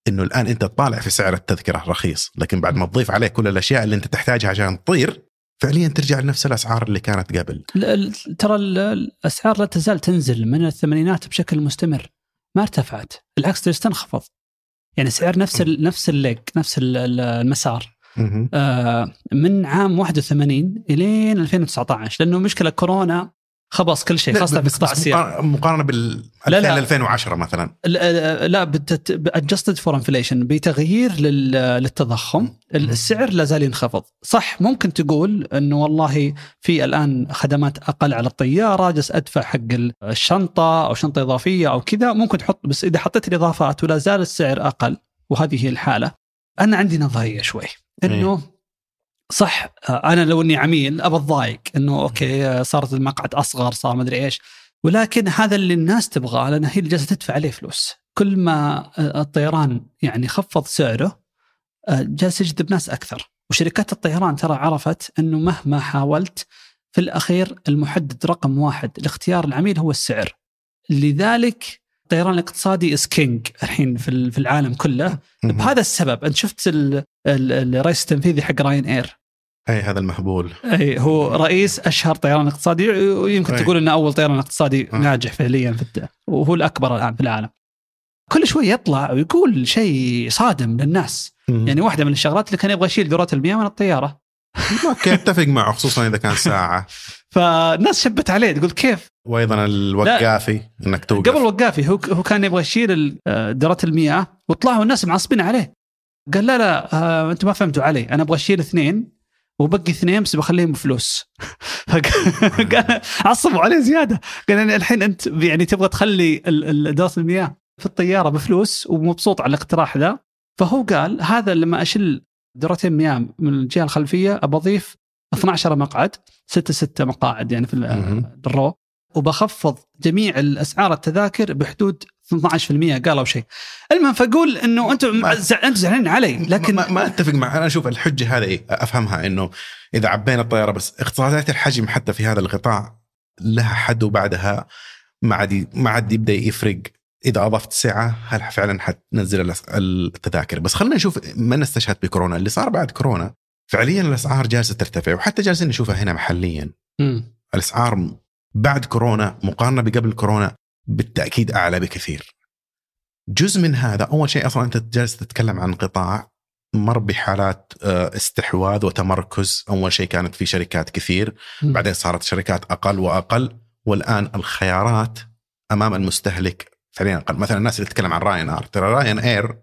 إنه الآن أنت تطالع في سعر التذكرة رخيص لكن بعد ما تضيف عليه كل الأشياء اللي أنت تحتاجها عشان تطير فعليا ترجع لنفس الأسعار اللي كانت قبل. ترى الأسعار لا تزال تنزل من الثمانينات بشكل مستمر. ما ارتفعت. بالعكس تنخفض يعني سعر نفس نفس الليج نفس المسار. آه من عام 81 إلين 2019 لأنه مشكلة كورونا خبص كل شيء خاصة في قطاع السياحه مقارنه بال 2010 مثلا. لا, لا adjusted for inflation بتغيير للتضخم. السعر لا زال ينخفض. صح ممكن تقول إنه والله في الآن خدمات أقل على الطيارة جالس أدفع حق الشنطة أو شنطة إضافية أو كذا ممكن تحط بس إذا حطيت الإضافات ولا زال السعر أقل وهذه هي الحالة. أنا عندي نظرية شوي إنه صح أنا لو إني عميل أبى أتضايق إنه okay صارت المقعد أصغر صار ما أدري إيش. ولكن هذا اللي الناس تبغاه لأن هي اللي جالسة تدفع عليه فلوس. كل ما الطيران يعني خفض سعره جالس يجذب ناس أكثر. وشركات الطيران ترى عرفت إنه مهما حاولت في الأخير المحدد رقم واحد لاختيار العميل هو السعر. لذلك الطيران الاقتصادي is king الحين في العالم كله. بهذا السبب أنت شفت الرئيس التنفيذي حق Ryanair أي هذا المهبول. أي هو رئيس أشهر طيران اقتصادي ويمكن تقول إنه أول طيران اقتصادي آه. ناجح فعليا في وهو الأكبر الآن في العالم. كل شوي يطلع ويقول شيء صادم للناس. مم. يعني واحدة من الشغلات اللي كان يبغى يشيل دورات المياه من الطيارة. *laughs* okay أتفق معه خصوصا إذا كان ساعة. *laughs* فالناس شبت عليه تقول كيف؟ وأيضا الوقافي إنك توقف. قبل الوقافي هو هو كان يبغى يشيل ذرات المياه وطلعوا الناس معصبين عليه. قال لا لا آه أنتم ما فهمتوا علي أنا أبغى أشيل اثنين وبقي اثنين بس بخليهم بفلوس. *laughs* قال عصبوا عليه زيادة. قال يعني الحين أنت يعني تبغى تخلي دراسه المياه في الطيارة بفلوس ومبسوط على الاقتراح ذا. فهو قال هذا لما اشيل درتين مياه من الجهة الخلفية ابى اضيف 12 مقعد 6 6 مقاعد يعني في الرو. وبخفض جميع الأسعار التذاكر بحدود 12% قالوا شيء. المهم فأقول إنه أنتم أنتم زعلانين علي لكن ما, ما أتفق معك. أنا أشوف الحجة هذا إيه؟ أفهمها إنه إذا عبينا الطيارة بس اقتصادات الحجم حتى في هذا القطاع لها حد وبعدها ما عاد ما عاد يبدأ يفرق. إذا أضفت سعة هل فعلا حتنزل التذاكر؟ بس خلينا نشوف ما نستشهد بكورونا. اللي صار بعد كورونا فعليا الأسعار جالسة ترتفع وحتى جالسين نشوفها هنا محليا. م. الأسعار بعد كورونا مقارنة بقبل كورونا بالتأكيد أعلى بكثير. جزء من هذا أول شيء أصلا أنت جالس تتكلم عن قطاع مر بحالات آه، استحواذ وتمركز. أول شيء كانت في شركات كثير. بعدين صارت شركات أقل وأقل. والآن الخيارات أمام المستهلك فعليا أقل. مثلا الناس اللي تتكلم عن راين اير ترى راين اير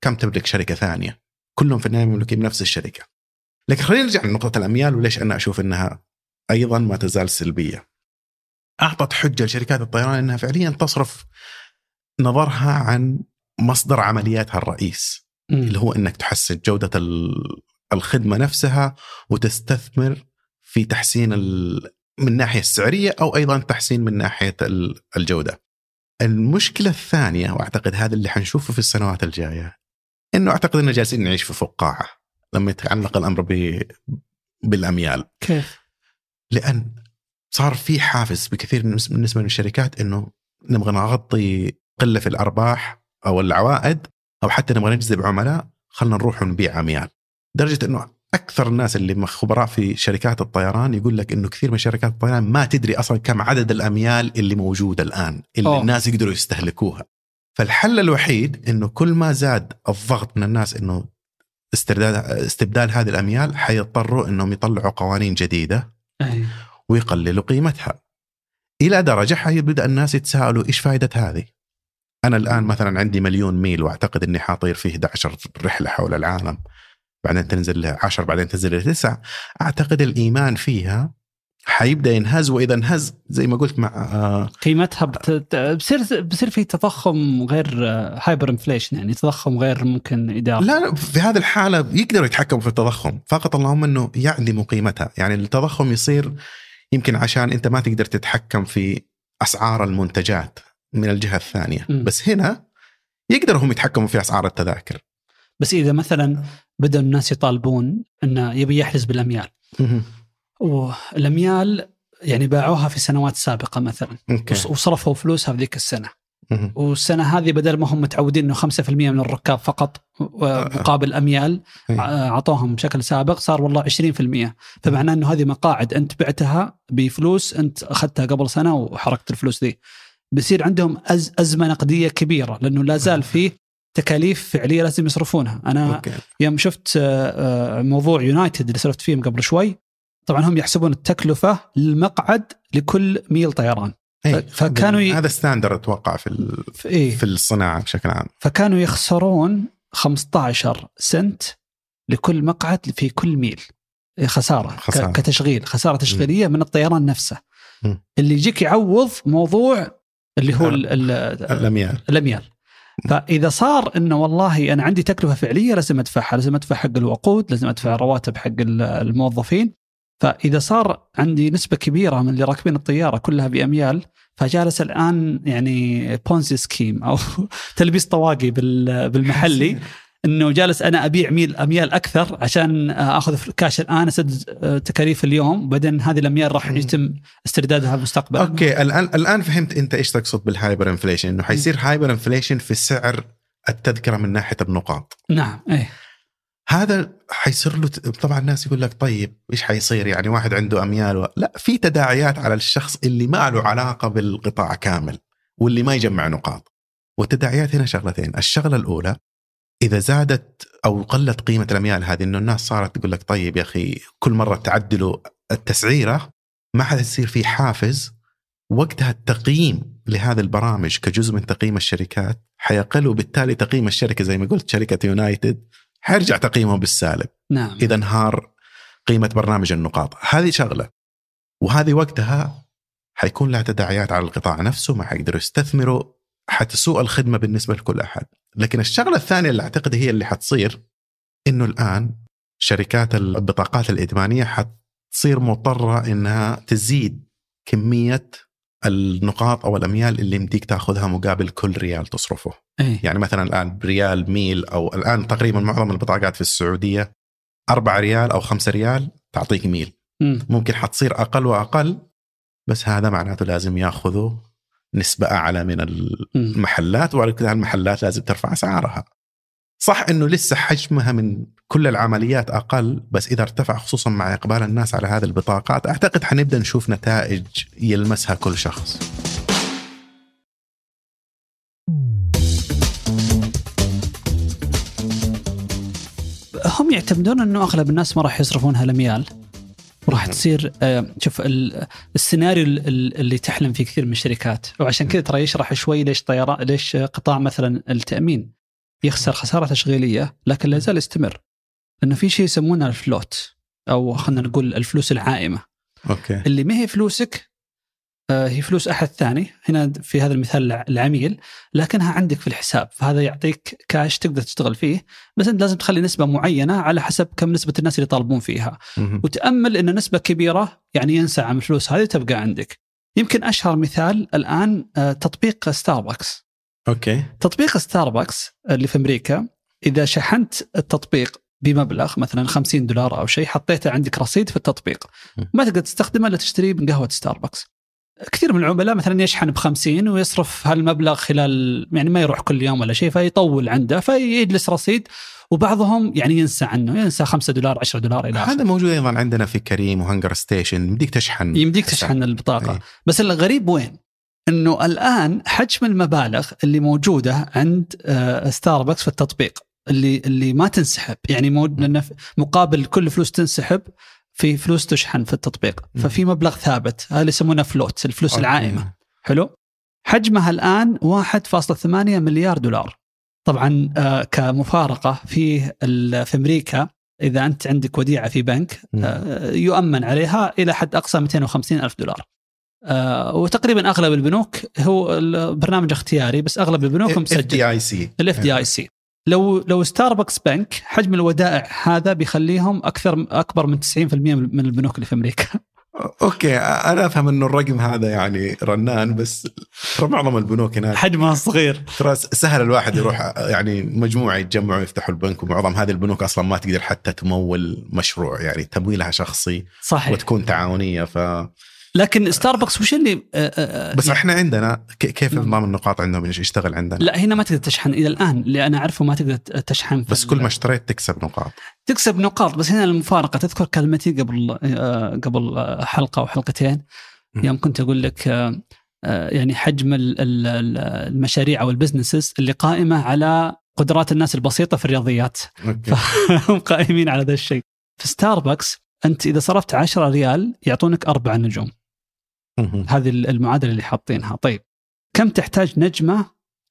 كم تملك شركة ثانية؟ كلهم في النهاية مملوكين بنفس الشركة. لكن خلينا نرجع لنقطة الأميال وليش أنا أشوف إنها أيضا ما تزال سلبية. أعطت حجة لشركات الطيران إنها فعليا تصرف نظرها عن مصدر عملياتها الرئيس م. اللي هو إنك تحسن جودة الخدمة نفسها وتستثمر في تحسين من الناحيه السعرية أو أيضا تحسين من ناحية الجودة. المشكلة الثانية وأعتقد هذا اللي حنشوفه في السنوات الجاية إنه أعتقد إنه جالسين نعيش في فقاعة لما يتعلق الأمر ب... بالأميال كيف؟ لأن صار في حافز بكثير بالنسبة من الشركات إنه نبغى نغطي قلة في الأرباح أو العوائد أو حتى نبغى نجذب عملاء خلينا نروح ونبيع اميال لدرجه إنه أكثر الناس اللي خبراء في شركات الطيران يقول لك إنه كثير من شركات الطيران ما تدري أصلا كم عدد الأميال اللي موجوده الآن اللي أوه. الناس يقدروا يستهلكوها فالحل الوحيد إنه كل ما زاد الضغط من الناس إنه استرداد استبدال هذه الأميال حيضطروا إنهم يطلعوا قوانين جديدة أي. ويقللوا قيمتها. إلى درجة حيبدا الناس يتساءلوا إيش فائده هذه؟ أنا الآن مثلا عندي مليون ميل وأعتقد إني حاطير فيه 11 رحلة حول العالم بعدين تنزل ل 10 بعدين تنزل ل 9 أعتقد الإيمان فيها حيبدا ينهز وإذا انهز زي ما قلت مع آه قيمتها بت... بصير بصير في تضخم غير hyperinflation يعني تضخم غير ممكن إدارة. لا لا في هذه الحالة يقدروا يتحكموا في التضخم. فقط اللهم إنه يعدموا قيمتها. يعني التضخم يصير يمكن عشان انت ما تقدر تتحكم في أسعار المنتجات من الجهة الثانية. م. بس هنا يقدروا هم يتحكموا في أسعار التذاكر. بس إذا مثلا بدأ الناس يطالبون إنه يبي يحجز بالأميال. والأميال يعني باعوها في سنوات سابقة مثلا. okay. وصرفوا فلوسها في ذيك السنة. والسنة هذه بدل ما هم متعودين إنه 5% من الركاب فقط مقابل أميال أعطوهم بشكل سابق صار والله 20% فمعناه إنه هذه مقاعد أنت بعتها بفلوس أنت أخذتها قبل سنة وحركت الفلوس دي بيصير عندهم أز ازمه نقديه كبيرة لأنه لا زال فيه تكاليف فعلية لازم يصرفونها أنا okay. يوم شفت موضوع United اللي سولفت فيهم قبل شوي طبعا هم يحسبون التكلفة للمقعد لكل ميل طيران أيه. فكانوا ي... هذا standard أتوقع في ال... في, إيه؟ في الصناعة بشكل عام فكانوا يخسرون 15 سنت لكل مقعد في كل ميل إيه، خسارة, خسارة. كتشغيل خسارة تشغيلية م. من الطيران نفسه م. اللي يجيك يعوض موضوع اللي هو. ال... الأميال الأميال فإذا صار إنه والله أنا عندي تكلفة فعلية لازم أدفعها لازم أدفع حق الوقود لازم أدفع رواتب حق الموظفين فإذا صار عندي نسبة كبيرة من اللي راكبين الطيارة كلها بأميال فجالس الآن يعني Ponzi scheme أو *laughs* تلبيس طواقي بالمحلي إنه جالس أنا أبيع ميل أميال أكثر عشان أخذ كاش الآن اسدد تكاليف اليوم وبعدين هذه الأميال راح يتم استردادها في المستقبل okay الآن الآن فهمت أنت إيش تقصد بال hyperinflation إنه حيصير hyperinflation في سعر التذكرة من ناحية النقاط. نعم إيه. هذا حيصير له طبعا الناس يقول لك طيب إيش حيصير؟ يعني واحد عنده أميال و... لا في تداعيات على الشخص اللي ما له علاقة بالقطاع كامل واللي ما يجمع نقاط. والتداعيات هنا شغلتين الشغلة الأولى إذا زادت أو قلت قيمة الأميال هذه إنه الناس صارت تقول لك طيب يا أخي كل مرة تعدلوا التسعيرة ما حتصير في حافز وقتها التقييم لهذه البرامج كجزء من تقييم الشركات حيقل وبالتالي تقييم الشركة زي ما قلت شركة يونايتد حيرجع تقييمه بالسالب. نعم. إذا انهار قيمة برنامج النقاط. هذه شغلة. وهذه وقتها حيكون لها تداعيات على القطاع نفسه ما حيقدروا يستثمروا حتسوء الخدمة بالنسبة لكل أحد. لكن الشغلة الثانية اللي أعتقد هي اللي حتصير إنه الآن شركات البطاقات الائتمانيه حتصير مضطرة إنها تزيد كمية النقاط أو الأميال اللي يمديك تاخذها مقابل كل ريال تصرفه. أي. يعني مثلا الآن بريال ميل أو الآن تقريبا معظم البطاقات في السعودية 4 ريال أو 5 ريال تعطيك ميل. م. ممكن حتصير أقل وأقل بس هذا معناته لازم ياخذوا نسبة أعلى من المحلات وعلى كذا المحلات لازم ترفع أسعارها صح أنه لسه حجمها من كل العمليات أقل بس إذا ارتفع خصوصا مع إقبال الناس على هذه البطاقات أعتقد حنبدأ نشوف نتائج يلمسها كل شخص. هم يعتمدون أنه أغلب الناس ما راح يصرفونها لميال. وراح تصير آه، شوف السيناريو اللي تحلم فيه كثير من الشركات. وعشان كذا ترى يشرح شوي ليش طيران ليش قطاع مثلا التأمين يخسر خسارة تشغيلية لكن لا يزال يستمر. لأنه في شيء يسمونه ال float أو خلينا نقول الفلوس العائمة. okay. اللي ما هي فلوسك آه، هي فلوس أحد ثاني. هنا في هذا المثال العميل لكنها عندك في الحساب فهذا يعطيك كاش تقدر تشتغل فيه بس أنت لازم تخلي نسبة معينة على حسب كم نسبة الناس اللي يطالبون فيها. وتأمل إن نسبة كبيرة يعني ينسى عن الفلوس هذه تبقى عندك. يمكن أشهر مثال الآن آه، تطبيق ستاربكس okay. تطبيق ستاربكس اللي في أمريكا إذا شحنت التطبيق بمبلغ مثلا 50 دولار أو شيء حطيته عندك رصيد في التطبيق. ما تقدر تستخدمه إلا تشتريه من قهوة ستاربكس كثير من العملاء مثلا يشحن ب 50 ويصرف هالمبلغ خلال يعني ما يروح كل يوم ولا شيء فيطول عنده فيجلس رصيد وبعضهم يعني ينسى عنه ينسى 5 دولار 10 دولار إلى هذا موجود أيضا عندنا في كريم و HungerStation يمديك تشحن. يمديك تشحن البطاقة. أي. بس الغريب وين؟ إنه الآن حجم المبالغ اللي موجودة عند ستاربكس في التطبيق. اللي اللي ما تنسحب. يعني مقابل كل فلوس تنسحب في فلوس تشحن في التطبيق. ففي مبلغ ثابت. هذا يسمونه فلوت الفلوس. العائمة. حلو؟ حجمها الآن 1.8 مليار دولار. طبعا آه كمفارقة في في أمريكا إذا أنت عندك وديعة في بنك آه يؤمن عليها إلى حد أقصى 250 ألف دولار. آه وتقريبا أغلب البنوك هو برنامج اختياري بس أغلب البنوك مسجل اف دي اي C ال FDIC لو لو ستاربكس بنك حجم الودائع هذا بيخليهم أكثر أكبر من 90% من البنوك اللي في أمريكا. *laughs* okay أنا أفهم إنه الرقم هذا يعني رنان بس ترى معظم البنوك هناك حجمها صغير. ترى سهل الواحد يروح يعني مجموعة يتجمعوا ويفتحوا البنك ومعظم هذه البنوك أصلا ما تقدر حتى تمول مشروع يعني تمويلها شخصي صحيح. وتكون تعاونية ف لكن ستاربكس وش اللي آه، آه، آه، بس يعني إحنا عندنا كيف نظام. النقاط عندهم؟ يشتغل عندنا؟ لا هنا ما تقدر تشحن إلى الآن اللي أنا أعرفه ما تقدر تشحن بس كل ما اشتريت تكسب نقاط. تكسب نقاط. بس هنا المفارقة تذكر كلمتي قبل قبل حلقة أو حلقتين؟ يوم كنت أقول لك يعني حجم المشاريع أو ال businesses اللي قائمة على قدرات الناس البسيطة في الرياضيات. *laughs* فهم قائمين على ذا الشيء. في ستاربكس أنت إذا صرفت 10 ريال يعطونك أربع نجوم. هذه المعادلة اللي حاطينها. طيب كم تحتاج نجمة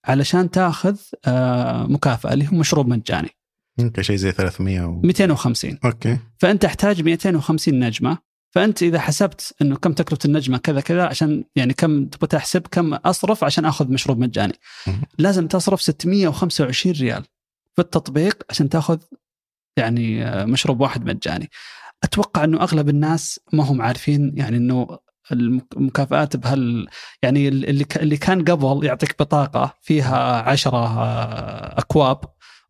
علشان تاخذ آه، مكافأة اللي هو مشروب مجاني؟ يمكن شيء زي 300 و... 250 okay. فأنت تحتاج 250 نجمة. فأنت إذا حسبت إنه كم تكلفة النجمة كذا كذا عشان يعني كم تبغى تحسب كم أصرف عشان أخذ مشروب مجاني. لازم تصرف 625 ريال في التطبيق عشان تاخذ يعني آه، مشروب واحد مجاني. أتوقع إنه أغلب الناس ما هم عارفين يعني إنه المكافآت بهال يعني اللي اللي كان قبل يعطيك بطاقة فيها عشرة أكواب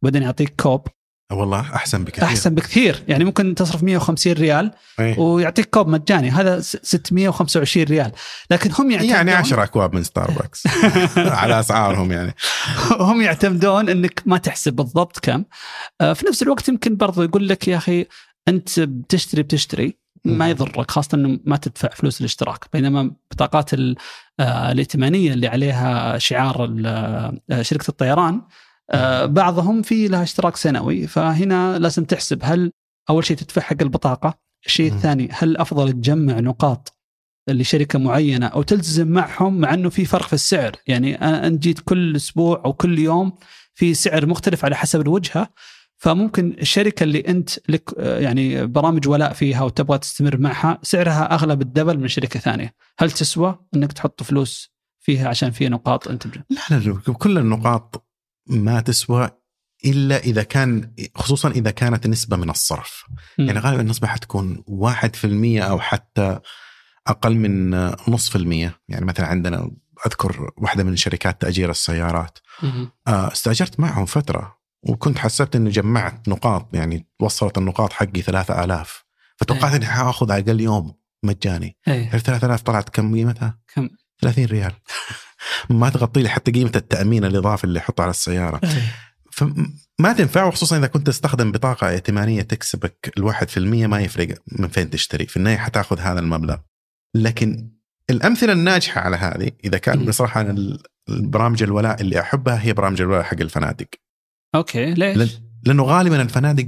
وبعدين يعطيك كوب. والله أحسن بكثير. أحسن بكثير. يعني ممكن تصرف 150 ريال أيه. ويعطيك كوب مجاني. هذا 625 ريال. لكن هم يعتمدون يعني 10 أكواب من ستاربكس *laughs* على أسعارهم يعني. هم يعتمدون إنك ما تحسب بالضبط كم. آه، في نفس الوقت يمكن برضو يقول لك يا أخي أنت بتشتري بتشتري. ما يضرك خاصة إنه ما تدفع فلوس الاشتراك بينما بطاقات آه، الائتمانية اللي عليها شعار آه، شركة الطيران آه، بعضهم في لها اشتراك سنوي. فهنا لازم تحسب هل أول شيء تدفع حق البطاقة الشيء الثاني هل أفضل تجمع نقاط لشركة معينة أو تلتزم معهم مع إنه في فرق في السعر. يعني أنا جيت كل أسبوع أو كل يوم في سعر مختلف على حسب الوجهة. فممكن الشركة اللي أنت لك يعني برامج ولاء فيها وتبغى تستمر معها سعرها أغلى بالدبل من شركة ثانية، هل تسوى إنك تحط فلوس فيها عشان فيها نقاط أنت لا لا كل النقاط ما تسوى إلا إذا كان خصوصا إذا كانت نسبة من الصرف. م. يعني غالبا النسبة حتكون 1% أو حتى أقل من نص في المية. يعني مثلا عندنا أذكر واحدة من شركات تأجير السيارات. آه، استأجرت معهم فترة. وكنت حسبت إني جمعت نقاط يعني وصلت النقاط حقي 3000 فتوقعت إني حاخذ أقل يوم مجاني. ال 3000 طلعت كم قيمتها؟ كم؟ 30 ريال. *laughs* ما تغطي لي حتى قيمة التأمين الإضافي اللي احطه على السيارة. فما تنفع وخصوصا إذا كنت تستخدم بطاقة ائتمانية تكسبك الواحد في المية ما يفرق من فين تشتري. في النهاية حتاخذ هذا المبلغ. لكن الأمثلة الناجحة على هذه إذا كان بصراحة أنا البرامج الولاء اللي أحبها هي برامج الولاء حق الفنادق. أوكي ليش؟ لأنه غالبا الفنادق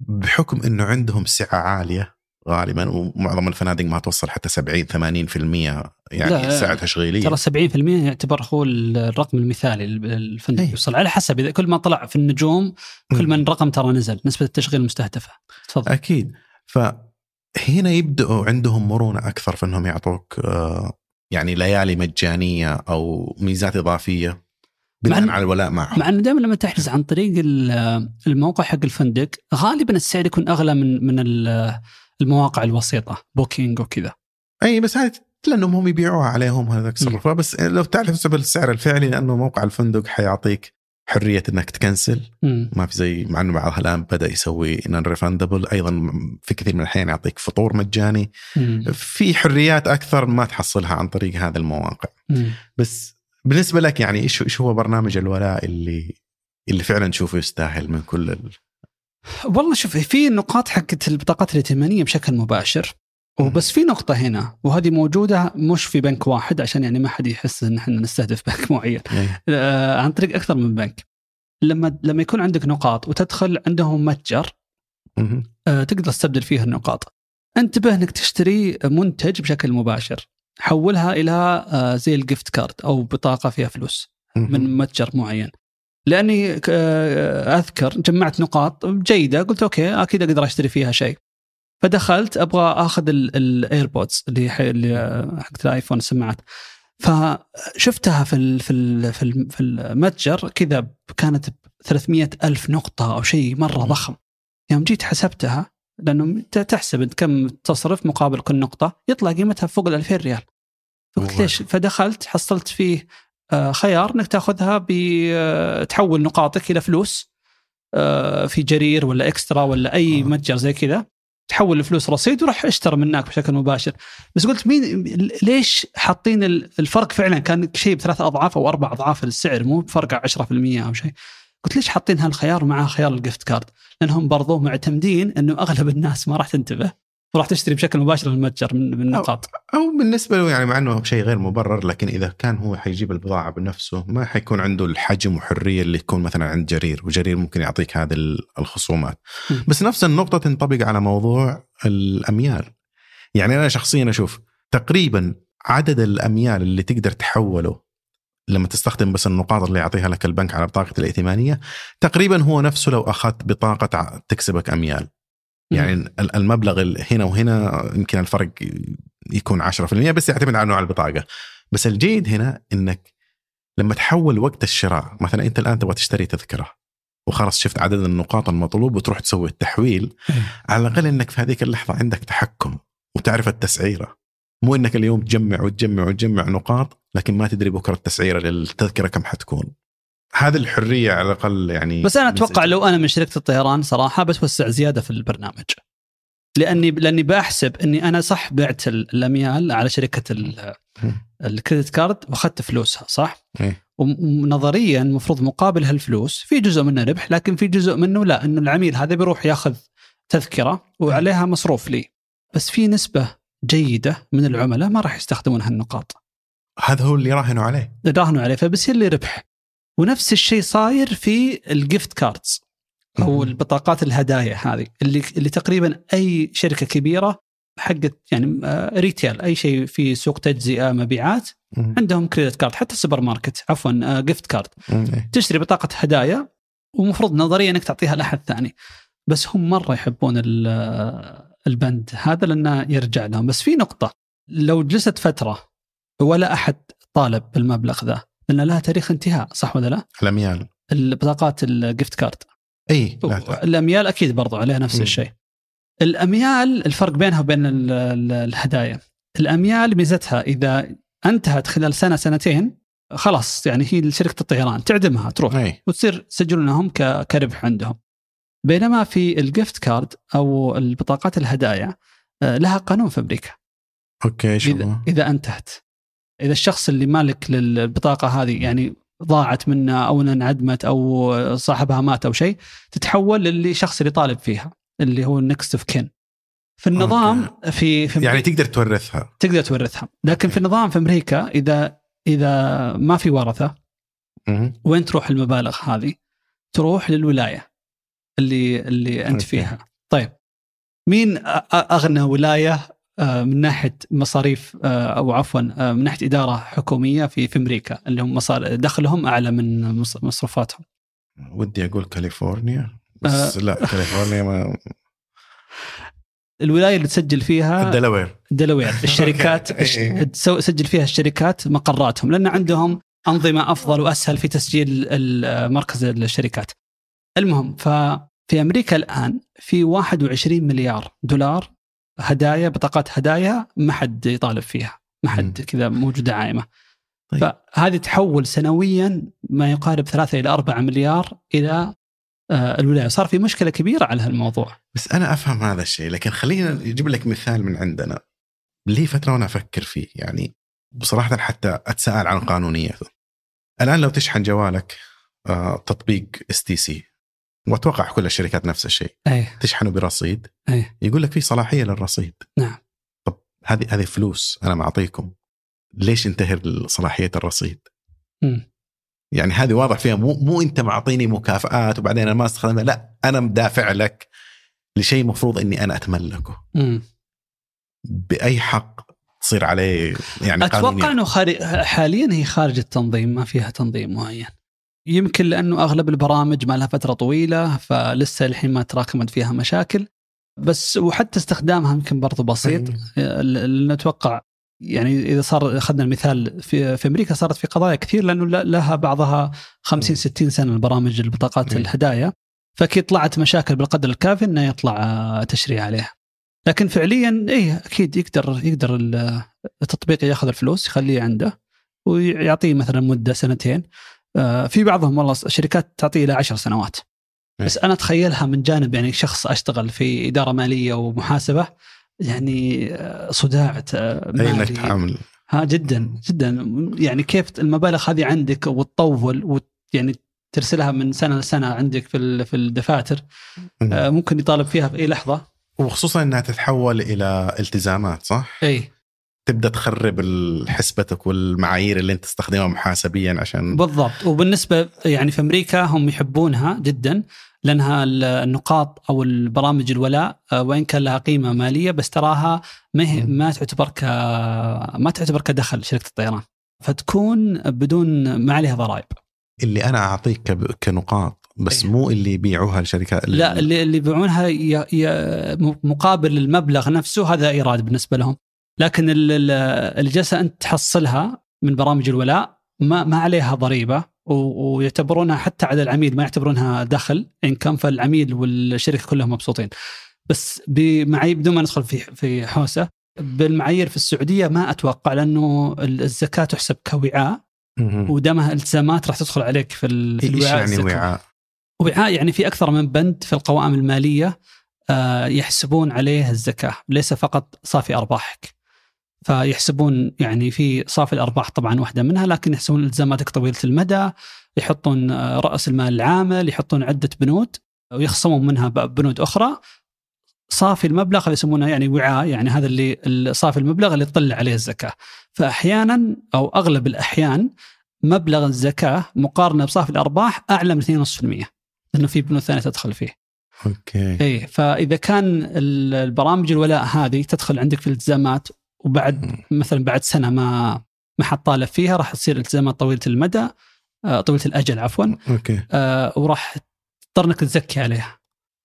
بحكم إنه عندهم سعة عالية غالبا ومعظم الفنادق ما توصل حتى 70 80% يعني سعة تشغيلية. ترى 70% يعتبر هو الرقم المثالي الفندق يوصل. على حسب إذا كل ما طلع في النجوم كل ما الرقم ترى نزل نسبة التشغيل المستهدفه تفضل. أكيد. فهنا يبدأوا عندهم مرونة أكثر في إنهم يعطوك آه، يعني ليالي مجانية أو ميزات إضافية. بناء على الولاء معهم مع إنه دائما لما تحجز عن طريق الموقع حق الفندق غالبا السعر يكون أغلى من من المواقع الوسيطة بوكينج وكذا. أي بس هذه لأنهم هم يبيعوها عليهم هذاك التصرفات بس لو تعرف السعر الفعلي لأنه موقع الفندق حيعطيك حرية إنك تكنسل. مم. ما في زي مع إنه بعضها الآن بدأ يسوي non-refundable أيضا في كثير من الأحيان يعطيك فطور مجاني. مم. في حريات أكثر ما تحصلها عن طريق هذه المواقع. مم. بس بالنسبة لك يعني إيش إيش هو برنامج الولاء اللي اللي فعلا تشوفه يستاهل من كل ال... والله شوف في نقاط حقت البطاقات الائتمانية بشكل مباشر وبس في نقطة هنا وهذه موجودة مش في بنك واحد عشان يعني ما حد يحس إن إحنا نستهدف *laughs* بنك معين. إيه. آه عن طريق أكثر من بنك. لما لما يكون عندك نقاط وتدخل عندهم متجر. آه تقدر تستبدل فيها النقاط. انتبه إنك تشتري منتج بشكل مباشر. حولها إلى آه زي ال gift card أو بطاقة فيها فلوس. من متجر معين. لأني آه، أذكر جمعت نقاط جيدة قلت okay أكيد أقدر أشتري فيها شيء. فدخلت أبغى أخذ ال AirPods اللي حي- اللي آه، حقت ال iPhone السماعات فشفتها في ال في ال في, ال في المتجر كذا كانت ب 300 ألف نقطة أو شيء مرة ضخم. يوم جيت حسبتها لأنه تحسب أنت كم تصرف مقابل كل نقطة يطلع قيمتها فوق ال 2000 ريال. فقلت. ليش؟ فدخلت حصلت فيه آه، خيار إنك تأخذها بتحول نقاطك إلى فلوس آه، في جرير ولا إكسترا ولا أي آه. متجر زي كذا. تحول الفلوس رصيد وراح اشترى منك بشكل مباشر. بس قلت مين ليش حاطين ال- الفرق فعلا كان شيء بثلاث أضعاف أو أربع أضعاف السعر؟ مو بفرق 10% أو شيء. قلت ليش حاطين هالخيار مع خيار الجفت كارد لأنهم برضو معتمدين إنه أغلب الناس ما راح تنتبه. وراح تشتري بشكل مباشر من المتجر من النقاط. أو بالنسبة له يعني مع إنه شيء غير مبرر لكن إذا كان هو حيجيب البضاعة بنفسه ما حيكون عنده الحجم وحرية اللي يكون مثلا عند جرير وجرير ممكن يعطيك هذه ال- الخصومات. م. بس نفس النقطة تنطبق على موضوع الأميال. يعني أنا شخصيا أشوف تقريبا عدد الأميال اللي تقدر تحوله لما تستخدم بس النقاط اللي يعطيها لك البنك على بطاقة الائتمانية تقريبا هو نفسه لو أخذت بطاقة تكسبك اميال يعني ال- المبلغ ال- هنا وهنا يمكن الفرق يكون 10% بس يعتمد على نوع البطاقة. بس الجيد هنا إنك لما تحول وقت الشراء مثلا أنت الآن تبغى تشتري تذكرة وخلاص شفت عدد النقاط المطلوب وتروح تسوي التحويل على الأقل إنك في هذيك اللحظة عندك تحكم وتعرف التسعيرة. مو إنك اليوم تجمع وتجمع وتجمع نقاط لكن ما تدري بكرة التسعيرة للتذكرة كم حتكون. هذه الحرية على الأقل يعني بس أنا أتوقع لو أنا من شركة الطيران صراحة بتوسع زيادة في البرنامج. لاني لأني بحسب إني أنا صح بعت ال- الأميال على شركة ال- الكريدت كارد وأخذت فلوسها صح؟ إيه. ونظريا المفروض مقابل هالفلوس في جزء منه ربح لكن في جزء منه لا إنه العميل هذا بيروح يأخذ تذكرة وعليها مصروف لي. بس في نسبة جيدة من العملاء ما راح يستخدمون هالنقاط. هذا هو اللي راهنوا عليه راهنوا عليه فبيصير لي ربح ونفس الشيء صاير في ال gift cards أو. البطاقات الهدايا هذه اللي اللي تقريبا أي شركة كبيرة حقت يعني آه، retail أي شيء في سوق تجزئة مبيعات مم. عندهم credit card حتى السوبر ماركت عفوا آه، gift card مم. إيه. تشتري بطاقة هدايا ومفروض نظريا إنك تعطيها لأحد ثاني بس هم مرة يحبون آه، البند هذا لأنه يرجع لهم بس في نقطة لو جلست فترة ولا أحد طالب بالمبلغ ذا. لأن لها تاريخ انتهاء صح ولا لا؟ الأميال. البطاقات ال gift card إي لا لا. الأميال أكيد برضو عليها نفس مم. الشيء. الأميال الفرق بينها وبين ال- ال- الهدايا. الأميال ميزتها إذا انتهت خلال سنة سنتين خلاص يعني هي شركه الطيران تعدمها تروح. إي. وتصير تسجلونهم ك- كربح عندهم. بينما في ال gift card أو البطاقات الهدايا آه، لها قانون في أمريكا. okay شو إذا, إذا انتهت. إذا الشخص اللي مالك للبطاقة هذه يعني ضاعت منه أو انعدمت أو صاحبها مات أو شيء تتحول للشخص اللي طالب فيها اللي هو ال next of kin في النظام في, في يعني تقدر تورثها تقدر تورثها لكن في النظام في أمريكا إذا إذا ما في ورثة. وين تروح المبالغ هذه؟ تروح للولاية اللي اللي أنت okay. فيها. طيب مين أغنى ولاية من ناحية مصاريف آه، أو عفوا آه، من ناحية إدارة حكومية في في أمريكا اللي هم مصار دخلهم أعلى من مص- مصروفاتهم. ودي أقول كاليفورنيا بس لا كاليفورنيا ما *laughs* الولاية اللي تسجل فيها دلاوير دلوير. *laughs* الشركات تسو- تسجل فيها الشركات مقراتهم لأن عندهم أنظمة أفضل وأسهل في تسجيل مركز الشركات. المهم ففي أمريكا الآن في 21 مليار دولار هدايا بطاقات هدايا ما حد يطالب فيها ما حد كذا موجودة عائمه طيب. فهذه تحول سنويا ما يقارب ثلاثة إلى أربعة مليار إلى آه، الولاية. صار في مشكلة كبيرة على هالموضوع. بس أنا أفهم هذا الشيء لكن خلينا نجيب لك مثال من عندنا. لي فترة وأنا أفكر فيه؟ يعني بصراحة حتى أتساءل عن قانونيته. الآن لو تشحن جوالك آه، تطبيق STC وأتوقع كل الشركات نفس الشيء أي. تشحنه برصيد أي. يقول لك في صلاحية للرصيد نعم طب هذه هذه فلوس أنا معطيكم ليش ينتهي صلاحية الرصيد؟ م. يعني هذه واضح فيها مو مو أنت معطيني مكافآت وبعدين أنا ما أستخدمها لا أنا مدافع لك لشيء مفروض إني أنا أتملكه م. بأي حق تصير عليه يعني أتوقع إنه خارج حاليا هي خارج التنظيم ما فيها تنظيم معين يمكن لأنه أغلب البرامج ما لها فترة طويلة فلسه الحين ما تراكمت فيها مشاكل. بس وحتى استخدامها يمكن برضو بسيط. نتوقع يعني إذا صار أخذنا المثال في في أمريكا صارت في قضايا كثير لأنه لها بعضها 50 60 سنة البرامج البطاقات الهدايا. فأكيد طلعت مشاكل بالقدر الكافي إنه يطلع تشريع عليها. لكن فعليا اي أكيد يقدر يقدر التطبيق ياخذ الفلوس يخليه عنده ويعطيه مثلا مدة سنتين. آه، في بعضهم والله الشركات تعطيه إلى عشر سنوات. بس أنا أتخيلها من جانب يعني شخص أشتغل في إدارة مالية ومحاسبة يعني آه، صداع آه، مالي. إنك تعامل ها جدا جدا. يعني كيف المبالغ هذه عندك وتطول ويعني ترسلها من سنة لسنة عندك في في الدفاتر ممكن يطالب فيها في أي لحظة. وخصوصا إنها تتحول إلى التزامات صح؟ اي تبدأ تخرب حسبتك والمعايير اللي أنت تستخدمها محاسبيا عشان بالضبط. وبالنسبة يعني في أمريكا هم يحبونها جدا لأنها النقاط أو البرامج الولاء آه، وإن كان لها قيمة مالية بس تراها ما ما تعتبر ك ما تعتبر كدخل شركة الطيران. فتكون بدون ما عليها ضرائب. اللي أنا أعطيك كنقاط بس أيه. مو اللي يبيعوها لشركات لا اللي اللي يبيعونها مقابل المبلغ نفسه هذا إيراد بالنسبة لهم. لكن اللي جالسه أنت تحصلها من برامج الولاء ما ما عليها ضريبة ويعتبرونها حتى على العميل ما يعتبرونها دخل إن كان فالعميل والشركة كلهم مبسوطين بس بمعايير بدون ما ندخل في في حوسة بالمعايير في السعودية ما أتوقع لأنه الزكاة تحسب كوعاء ودامها التزامات راح تدخل عليك في, في الوعاء يعني وعاء؟ وعاء يعني في أكثر من بند في القوائم المالية آه، يحسبون عليه الزكاة ليس فقط صافي أرباحك. فيحسبون يعني في صافي الأرباح طبعا واحدة منها لكن يحسبون إلتزاماتك طويلة المدى يحطون رأس المال العامل يحطون عدة بنود ويخصمون منها بنود أخرى صافي المبلغ اللي يسمونه يعني وعاء يعني هذا اللي صافي المبلغ اللي تطلع عليه الزكاة فاحيانا أو أغلب الأحيان مبلغ الزكاة مقارنة بصافي الأرباح أعلى من 2.5% لأنه في بنود ثانية تدخل فيه. أوكي. اي فإذا كان البرامج الولاء هذه تدخل عندك في الإلتزامات وبعد مثلا بعد سنة ما ما حطالب فيها راح تصير التزامات طويلة المدى آه، طويلة الأجل عفوا. okay. آه وراح تضطر إنك تزكي عليها.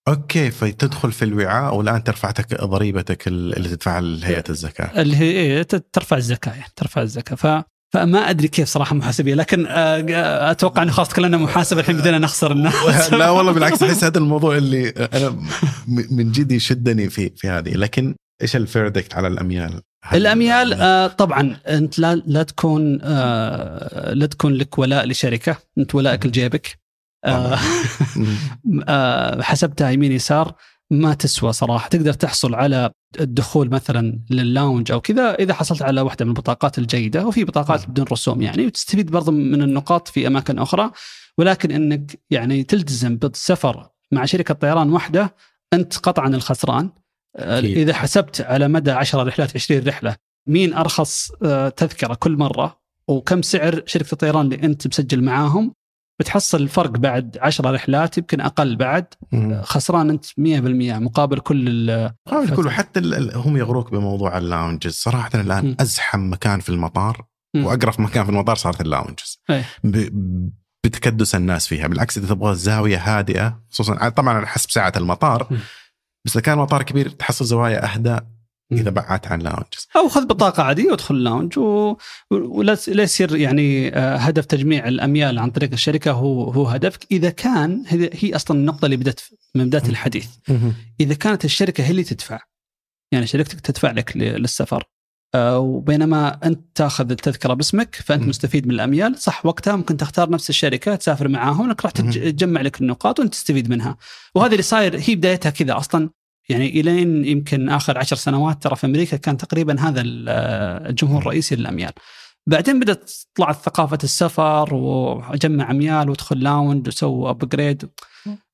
okay فتدخل في الوعاء والآن ترفع ضريبتك اللي تدفعها لهيئه الزكاة. اللي هي إيه ترفع الزكاة يعني ترفع الزكاة. ف فما أدري كيف صراحة محاسبية لكن آه، أتوقع إنه خلاص تكلمنا محاسبة الحين بدينا نخسر الناس. *laughs* لا والله بالعكس أحس *laughs* هذا الموضوع اللي أنا من جد يشدني في في هذه. لكن إيش ال verdict على الأميال؟ الاميال آه طبعا أنت لا لا تكون آه لا تكون لك ولاء لشركة أنت ولائك لجيبك. آه *laughs* آه حسبتها يمين يسار ما تسوى صراحة. تقدر تحصل على الدخول مثلا لل lounge أو كذا إذا حصلت على واحدة من البطاقات الجيدة وفي بطاقات بدون رسوم يعني وتستفيد برضه من النقاط في أماكن أخرى. ولكن إنك يعني تلتزم بالسفر مع شركة طيران واحدة أنت قطعا الخسران. أكيد. إذا حسبت على مدى 10 رحلات 20 رحلة مين أرخص آه، تذكرة كل مرة وكم سعر شركة الطيران اللي أنت مسجل معاهم بتحصل الفرق بعد 10 رحلات يمكن أقل بعد مم. خسران أنت 100% مقابل كل مقابل كله حتى هم يغروك بموضوع ال lounges صراحة الآن مم. أزحم مكان في المطار مم. واقرف مكان في المطار صارت ال lounges بتكدس الناس فيها بالعكس إذا تبغى زاوية هادئة خصوصا طبعا على حسب ساعة المطار. بس إذا كان مطار كبير تحصل زوايا اهدى إذا بعدت عن lounges أو خذ بطاقة عادية وادخل اللاونج و... ولا يصير يعني آه، هدف تجميع الأميال عن طريق الشركة هو هو هدفك. إذا كان هي أصلا النقطة اللي بدأت من بداية الحديث. إذا كانت الشركة هي اللي تدفع يعني شركتك تدفع لك للسفر آه، وبينما أنت تأخذ التذكرة باسمك فأنت. مستفيد من الأميال صح وقتها ممكن تختار نفس الشركة تسافر معاهم انك راح تجمع لك النقاط وأنت تستفيد منها. وهذا اللي صاير هي بدايتها كذا أصلا. يعني إلين يمكن آخر عشر سنوات ترى في أمريكا كان تقريبا هذا الجمهور الرئيسي للأميال. بعدين بدأت طلعت ثقافة السفر وأجمع أميال وأدخل lounge وسوي upgrade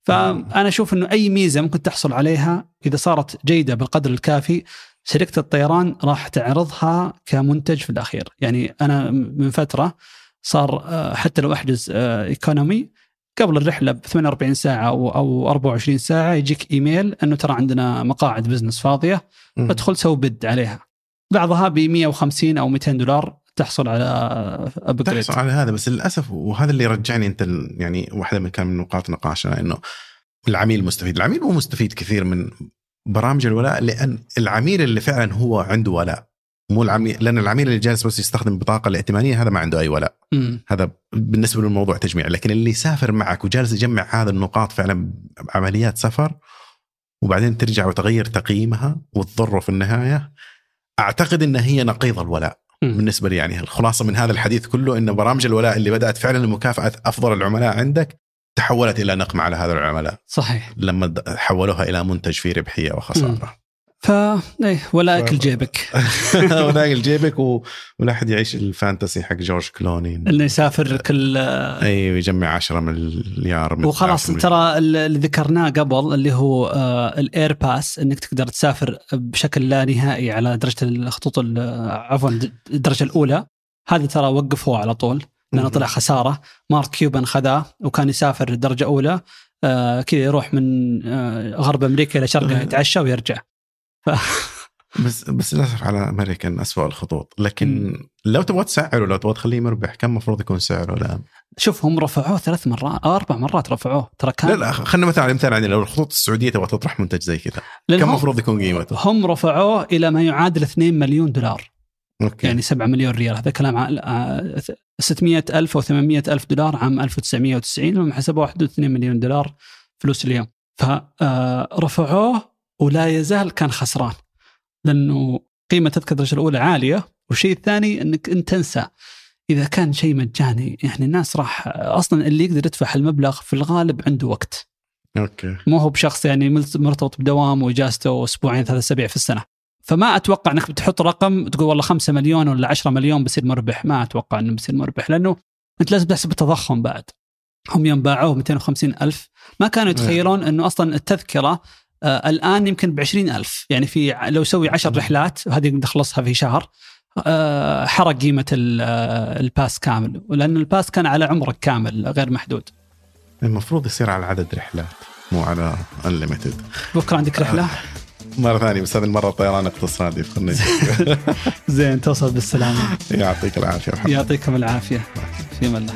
فأنا أشوف إنه أي ميزة ممكن تحصل عليها إذا صارت جيدة بالقدر الكافي شركة الطيران راح تعرضها كمنتج في الأخير. يعني أنا من فترة صار آه، حتى لو أحجز economy آه، قبل الرحلة ب 48 ساعة أو أو 24 ساعة يجيك إيميل إنه ترى عندنا مقاعد business فاضية. ادخل سوي bid عليها. بعضها ب 150 أو 200 دولار تحصل على upgrade تحصل على هذا بس للأسف وهذا اللي رجعني أنت يعني واحدة من كان من نقاط نقاشنا إنه العميل مستفيد، العميل مو مستفيد كثير من برامج الولاء لأن العميل اللي فعلا هو عنده ولاء. مو العميل لأن العميل اللي جالس بس يستخدم البطاقة الائتمانية هذا ما عنده أي ولاء. م. هذا بالنسبة للموضوع تجميع. لكن اللي يسافر معك وجالس يجمع هذا النقاط فعلا عمليات سفر وبعدين ترجع وتغير تقييمها وتضره في النهاية أعتقد إن هي نقيض الولاء. م. بالنسبة لي يعني الخلاصة من هذا الحديث كله إن برامج الولاء اللي بدأت فعلا لمكافأة أفضل العملاء عندك تحولت إلى نقمة على هذا العملاء. صحيح. لما حولوها إلى منتج فيه ربحية وخسارة. ف إيه ولا أكل جيبك. *laughs* ولا أكل جيبك و... ولا أحد يعيش الفانتسي حق جورج كلوني. إنه يسافر كل اي ويجمع 10 مليار وخلاص ترى اللي ذكرناه قبل اللي هو آه ال airpass إنك تقدر تسافر بشكل لا نهائي على درجة الخطوط عفوا الدرجة الأولى. هذه ترى وقفوه على طول لأنه طلع خسارة. مارك كيوبن خذاه وكان يسافر درجة أولى آه كذا يروح من آه غرب أمريكا إلى شرقها *laughs* يتعشى ويرجع. ف... *laughs* بس بس للأسف على امريكان اسوء الخطوط لكن. لو تبغى تسعره لو تبغى تخليه مربح كم المفروض يكون سعره الآن؟ شوف هم رفعوه ثلاث مرات أو أربع مرات رفعوه ترى كان لا لا خلينا مثلا مثال يعني لو الخطوط السعودية تبغى تطرح منتج زي كذا كم المفروض يكون قيمته؟ هم رفعوه إلى ما يعادل 2 مليون دولار أوكي. يعني 7 مليون ريال هذا كلام 600 ألف أو 800 ألف دولار عام 1990 لما حسبوا 2 مليون دولار فلوس اليوم فرفعوه آه، ولا يزال كان خسران لأنه قيمة تذكرة الأولى عالية والشيء الثاني أنك أنت تنسى. إذا كان شيء مجاني يعني الناس راح أصلا اللي يقدر يدفع المبلغ في الغالب عنده وقت. أوكي. مو هو بشخص يعني مرتبط بدوام وإجازته أسبوعين ثلاث أسابيع في السنة. فما أتوقع إنك بتحط رقم تقول والله 5 مليون ولا 10 مليون بصير مربح. ما أتوقع إنه بصير مربح لأنه أنت لازم تحسب التضخم بعد. هم يوم باعوه 250 ألف. ما كانوا يتخيلون إنه أصلا التذكرة آه الآن يمكن ب 20 ألف. يعني في لو يسوي 10 رحلات وهذه نخلصها في شهر آه حرق قيمة آه، ال pass كامل. ولان ال pass كان على عمرك كامل غير محدود. المفروض يصير على عدد رحلات مو على unlimited بكرة عندك رحلة؟ مرة ثانية بس هذه المرة طيران اقتصادي خلني *laughs* زين توصل بالسلامة. يعطيك العافية يعطيكم العافية. في الله.